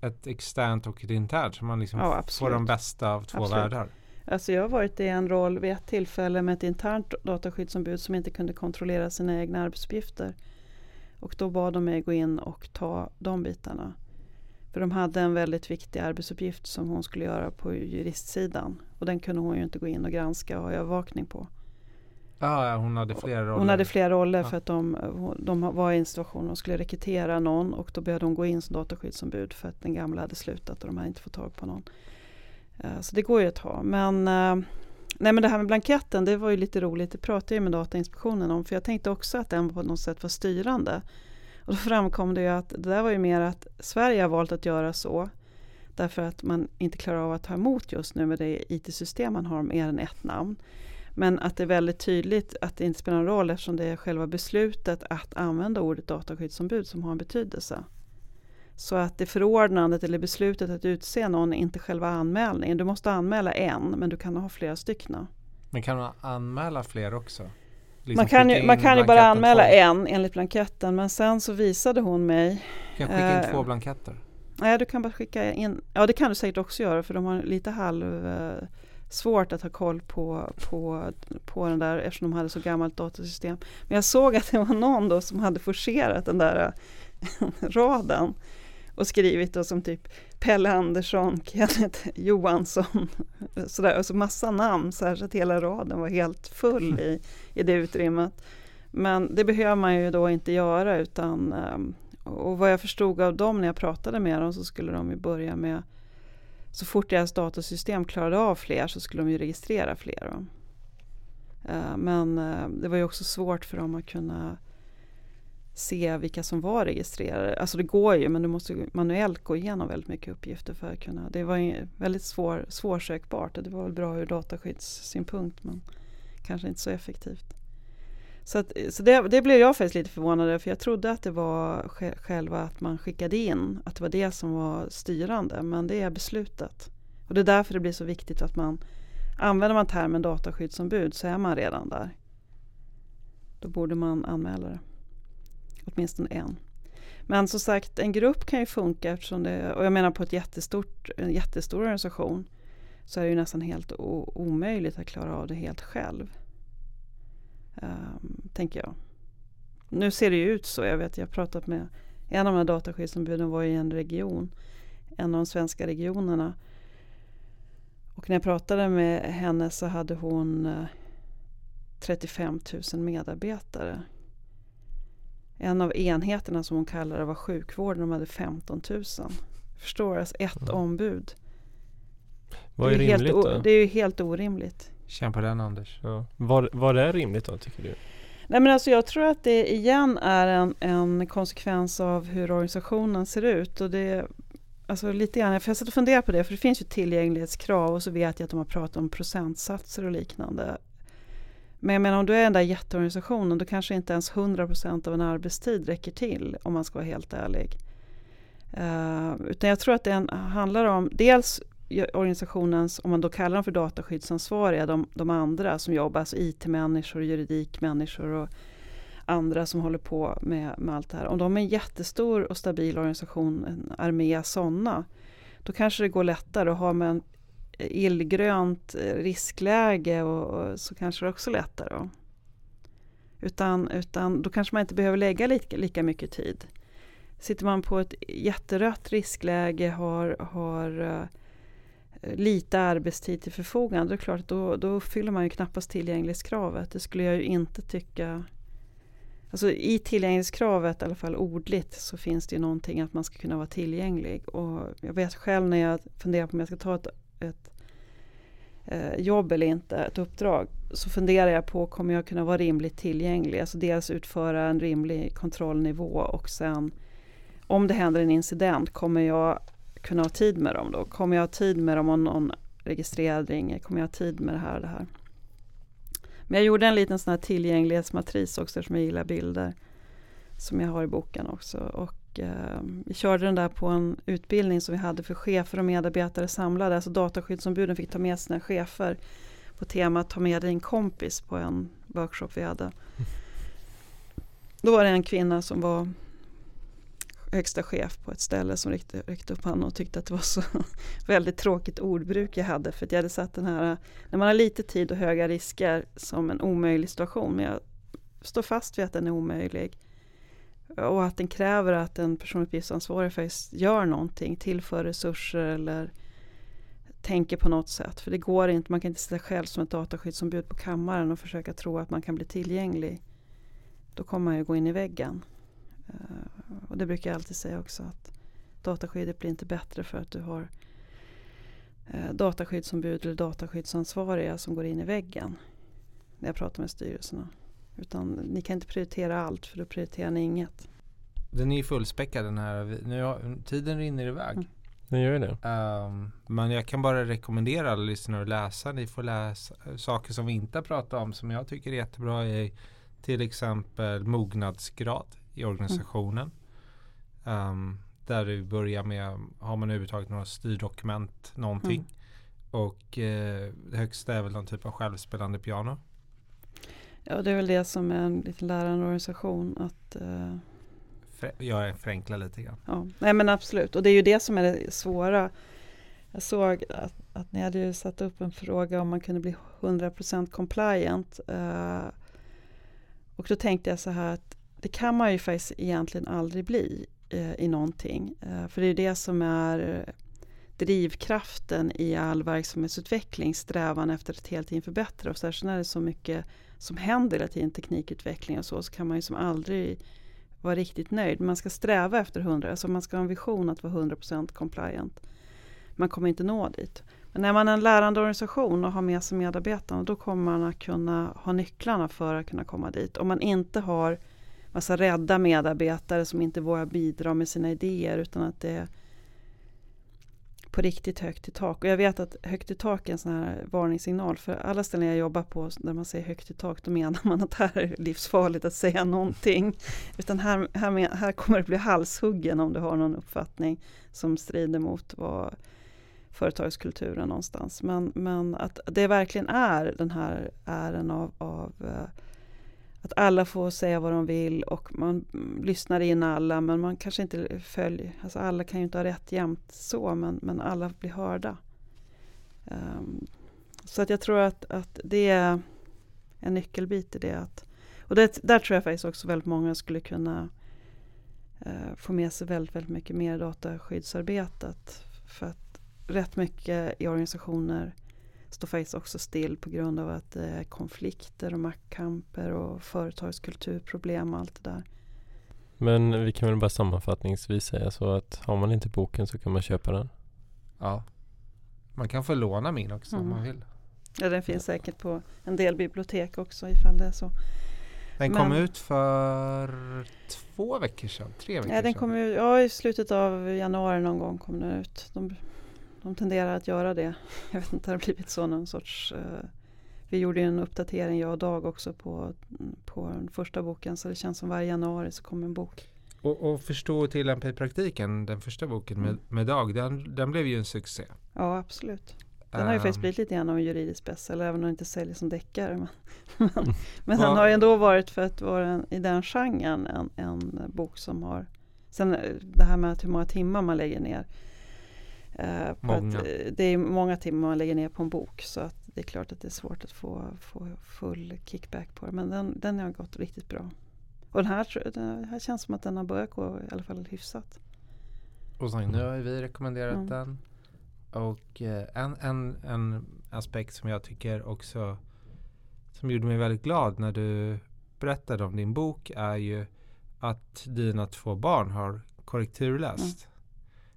Ett externt och ett internt så man liksom Ja, får de bästa av två Absolut. världar. Alltså jag har varit i en roll vid ett tillfälle med ett internt dataskyddsombud som inte kunde kontrollera sina egna arbetsuppgifter. Och då bad de mig gå in och ta de bitarna. För de hade en väldigt viktig arbetsuppgift som hon skulle göra på juristsidan. Och den kunde hon ju inte gå in och granska och ha övervakning på. Ja, ja, hon hade flera roller. Hon hade flera roller Ja. för att de, de var i en situation de skulle rekrytera någon och då behövde hon gå in som dataskyddsombud för att den gamla hade slutat och de hade inte fått tag på någon. Eh, så det går ju att ha. Men, eh, nej men det här med blanketten, det var ju lite roligt. Det pratade jag med Datainspektionen om för jag tänkte också att den på något sätt var styrande. Och då framkom det ju att det där var ju mer att Sverige har valt att göra så därför att man inte klarar av att ta emot just nu med det IT-system man har mer än ett namn. Men att det är väldigt tydligt att det inte spelar någon roll eftersom det är själva beslutet att använda ordet dataskyddsombud som har en betydelse. Så att det förordnandet eller beslutet att utse någon är inte själva anmälningen. Du måste anmäla en men du kan ha flera stycken. Men kan man anmäla fler också? Liksom man kan ju, man kan ju bara anmäla två- en enligt blanketten men sen så visade hon mig Kan jag skicka in eh, två blanketter? Nej, du kan bara skicka in. Ja, det kan du säkert också göra för de har lite halv eh, svårt att ha koll på, på, på den där eftersom de hade så gammalt datasystem. Men jag såg att det var någon då som hade forcerat den där eh, raden och skrivit då som typ Pelle Andersson, Kenneth Johansson, sådär, alltså massa namn så, här, så att hela raden var helt full i, i det utrymmet. Men det behöver man ju då inte göra utan ehm, och vad jag förstod av dem när jag pratade med dem så skulle de ju börja med så fort deras datasystem klarade av fler så skulle de ju registrera fler. Ehm, men ehm, det var ju också svårt för dem att kunna se vilka som var registrerade. Alltså det går ju men du måste manuellt gå igenom väldigt mycket uppgifter för att kunna. Det var väldigt svår, svårsökbart och det var väl bra ur dataskyddssynpunkt men kanske inte så effektivt. Så, att, så det, det blev jag faktiskt lite förvånad över för jag trodde att det var själva att man skickade in, att det var det som var styrande men det är beslutet. Och det är därför det blir så viktigt att man använder man termen dataskyddsombud så är man redan där. Då borde man anmäla det. Åtminstone en. Men som sagt en grupp kan ju funka eftersom det, och jag menar på ett jättestort, en jättestor organisation så är det ju nästan helt o- omöjligt att klara av det helt själv. Um, tänker jag. Nu ser det ju ut så. Jag vet, jag har pratat med en av de här dataskyddsombuden var i en region. En av de svenska regionerna. Och när jag pratade med henne så hade hon eh, 35 000 medarbetare. En av enheterna som hon kallade det var sjukvården. De hade 15 000. Förstår du? Alltså ett Mm. ombud. Vad är det, helt rimligt o- då? det är ju helt orimligt. Känn på den Anders. Ja. Vad, vad är rimligt då tycker du? Nej, men alltså jag tror att det igen är en, en konsekvens av hur organisationen ser ut. Och det, alltså lite grann, för jag satt och funderade på det, för det finns ju tillgänglighetskrav och så vet jag att de har pratat om procentsatser och liknande. Men jag menar om du är den där jätteorganisationen då kanske inte ens 100% av en arbetstid räcker till om man ska vara helt ärlig. Uh, utan jag tror att det handlar om dels organisationens, om man då kallar dem för dataskyddsansvariga, de, de andra som jobbar, alltså IT-människor, juridikmänniskor och andra som håller på med, med allt det här. Om de är en jättestor och stabil organisation, en armé sådana, då kanske det går lättare. Och har man illgrönt eh, riskläge och, och, så kanske det också lättare. Då. Utan, utan då kanske man inte behöver lägga lika, lika mycket tid. Sitter man på ett jätterött riskläge, har, har eh, lite arbetstid till förfogande, då är det klart då, då fyller man ju knappast tillgänglighetskravet. Det skulle jag ju inte tycka Alltså i tillgänglighetskravet, i alla fall ordligt, så finns det ju någonting att man ska kunna vara tillgänglig. Och jag vet själv när jag funderar på om jag ska ta ett, Eh, jobb eller inte, ett uppdrag, så funderar jag på kommer jag kunna vara rimligt tillgänglig? Alltså dels utföra en rimlig kontrollnivå och sen om det händer en incident, kommer jag kunna ha tid med dem då? Kommer jag ha tid med dem om någon registrerad ringer? Kommer jag ha tid med det här och det här? Men jag gjorde en liten sån här tillgänglighetsmatris också eftersom jag gillar bilder. Som jag har i boken också. Och eh, vi körde den där på en utbildning som vi hade för chefer och medarbetare samlade. Alltså dataskyddsombuden fick ta med sina chefer på temat ta med din kompis på en workshop vi hade. Då var det en kvinna som var högsta chef på ett ställe som räckte, räckte upp handen och tyckte att det var så väldigt tråkigt ordbruk jag hade. För att jag hade satt den här, när man har lite tid och höga risker, som en omöjlig situation. Men jag står fast vid att den är omöjlig. Och att den kräver att en personuppgiftsansvarig faktiskt gör någonting, tillför resurser eller tänker på något sätt. För det går inte, man kan inte sitta själv som ett dataskyddsombud på kammaren och försöka tro att man kan bli tillgänglig. Då kommer man ju gå in i väggen. Eh, och det brukar jag alltid säga också att dataskyddet blir inte bättre för att du har eh, dataskyddsombud eller dataskyddsansvariga som går in i väggen när jag pratar med styrelserna. Utan ni kan inte prioritera allt för då prioriterar ni inget. Den är ju fullspäckad den här. Nu har, tiden rinner iväg. Mm. Den gör det. Um, men jag kan bara rekommendera alla lyssnare att läsa. Ni får läsa saker som vi inte har pratat om som jag tycker är jättebra. Är till exempel mognadsgrad i organisationen. Mm. Um, där du börjar med, har man överhuvudtaget några styrdokument, någonting. Mm. Och eh, det högsta är väl någon typ av självspelande piano. Ja, det är väl det som är en liten lärande organisation. Att, eh, jag förenklar lite grann. Ja, nej men absolut. Och det är ju det som är det svåra. Jag såg att, att ni hade satt upp en fråga om man kunde bli 100% compliant. Eh, och då tänkte jag så här att det kan man ju faktiskt egentligen aldrig bli eh, i någonting. Eh, för det är det som är drivkraften i all verksamhetsutveckling, strävan efter att hela tiden förbättra. Och särskilt när det är så mycket som händer hela tiden, teknikutveckling och så, så kan man ju som aldrig vara riktigt nöjd. Man ska sträva efter 100, alltså man ska ha en vision att vara 100% compliant. Man kommer inte nå dit. Men när man är en lärande organisation och har med sig medarbetarna, då kommer man att kunna ha nycklarna för att kunna komma dit. Om man inte har massa rädda medarbetare som inte vågar bidra med sina idéer utan att det är på riktigt högt i tak. Och jag vet att högt i tak är en sån här varningssignal. För alla ställen jag jobbar på där man säger högt i tak, då menar man att här är livsfarligt att säga någonting. Utan här, här, här kommer det bli halshuggen om du har någon uppfattning som strider mot vad företagskulturen någonstans. Men, men att det verkligen är den här ären av, av eh, att alla får säga vad de vill och man lyssnar in alla men man kanske inte följer, alltså alla kan ju inte ha rätt jämt så men, men alla blir hörda. Um, så att jag tror att, att det är en nyckelbit i det. Att, och det, där tror jag faktiskt också väldigt många skulle kunna uh, få med sig väldigt, väldigt mycket mer dataskyddsarbetet. För att rätt mycket i organisationer står faktiskt också still på grund av att det är konflikter och maktkamper och företagskulturproblem och allt det där. Men vi kan väl bara sammanfattningsvis säga så att har man inte boken så kan man köpa den? Ja. Man kan få låna min också mm. om man vill. Ja, den finns säkert på en del bibliotek också ifall det är så. Den kom ut för två veckor sedan, tre veckor ja, den kom ut, ja, i slutet av januari någon gång kom den ut. De de tenderar att göra det. Jag vet inte, det har blivit så någon sorts eh, Vi gjorde en uppdatering jag och Dag också på, på den första boken så det känns som varje januari så kommer en bok. Och, och förstå och tillämpa i praktiken, den första boken med, mm. med Dag, den, den blev ju en succé. Ja, absolut. Den har ju faktiskt Ehm, blivit lite grann av en juridisk bestseller även om den inte säljer som deckare. Men, men, men Vad- den har ju ändå varit för att vara en, i den genren en, en bok som har Sen eh, det här med hur många timmar man lägger ner. Eh, Många. Att, det är många timmar man lägger ner på en bok så att det är klart att det är svårt att få, få full kickback på det. Men den, den har gått riktigt bra. Och den här, den här känns som att den har börjat gå i alla fall hyfsat. Och så, nu har vi rekommenderat Mm. den. Och eh, en, en, en aspekt som jag tycker också som gjorde mig väldigt glad när du berättade om din bok är ju att dina två barn har korrekturläst.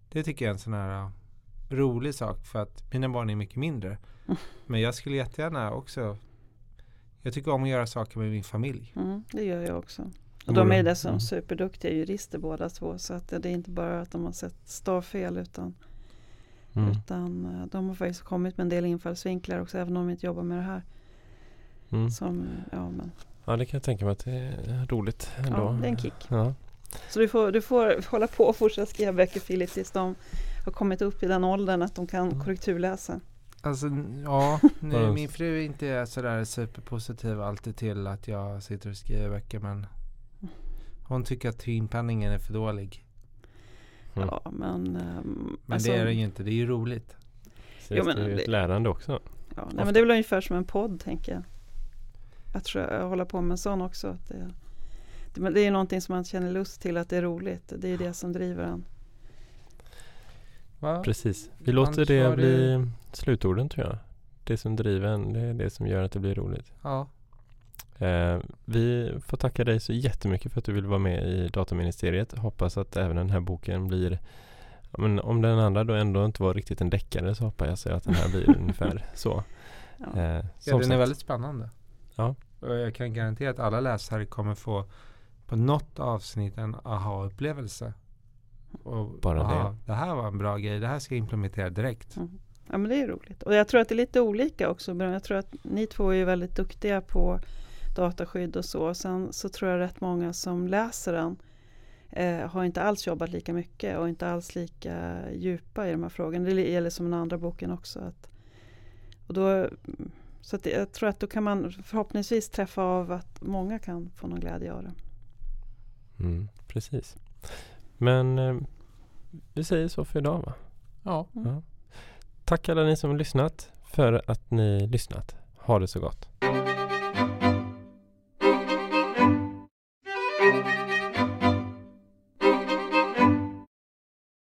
Det tycker jag är en sån här rolig sak för att mina barn är mycket mindre. Mm. Men jag skulle jättegärna också jag tycker om att göra saker med min familj. Mm, det gör jag också. Och de är dessutom Mm. superduktiga jurister båda två. Så att det är inte bara att de har sett stavfel utan, Mm. utan eh, de har faktiskt kommit med en del infallsvinklar också även om de inte jobbar med det här. Mm. Som, ja, men, Ja, det kan jag tänka mig att det är roligt ändå. ja, det är en kick. Ja. Så du får, du får hålla på och fortsätta skriva böcker Filip tills de har kommit upp i den åldern att de kan Mm. korrekturläsa. Alltså ja, nu, min fru är inte sådär superpositiv alltid till att jag sitter och skriver böcker men hon tycker att timpenningen är för dålig. Mm. Ja, men, ehm, Men alltså, det är den ju inte, det är ju roligt. Så Jo, men det är ju det- ett lärande också. Ja, nej, men det är väl ungefär som en podd tänker jag. Att tror- hålla på med en sån också. Att det, det, men det är någonting som man känner lust till att det är roligt. Det är det som driver en. Va? Precis. Vi låter det var bli slutorden tror jag. Det som driver en, det är det som gör att det blir roligt. Ja. Eh, vi får tacka dig så jättemycket för att du vill vara med i Dataministeriet. Hoppas att även den här boken blir men om den andra då ändå inte var riktigt en deckare så hoppas jag att den här blir ungefär så. Ja. Eh, Ja, den är sagt, väldigt spännande. Ja. Och jag kan garantera att alla läsare kommer få på något avsnitt en aha-upplevelse. Och, Bara det. aha, det. här var en bra grej, det här ska jag implementera direkt. Mm. Ja men det är roligt. Och jag tror att det är lite olika också. Men jag tror att ni två är ju väldigt duktiga på dataskydd och så. Sen så tror jag rätt många som läser den eh, har inte alls jobbat lika mycket och inte alls lika djupa i de här frågorna. Det gäller som den andra boken också. Att, och då, så att jag tror att då kan man förhoppningsvis träffa av att många kan få någon glädje av det. Mm, precis. Men eh, vi säger så för idag va? Ja. Ja. Tack alla ni som har lyssnat för att ni lyssnat. Ha det så gott.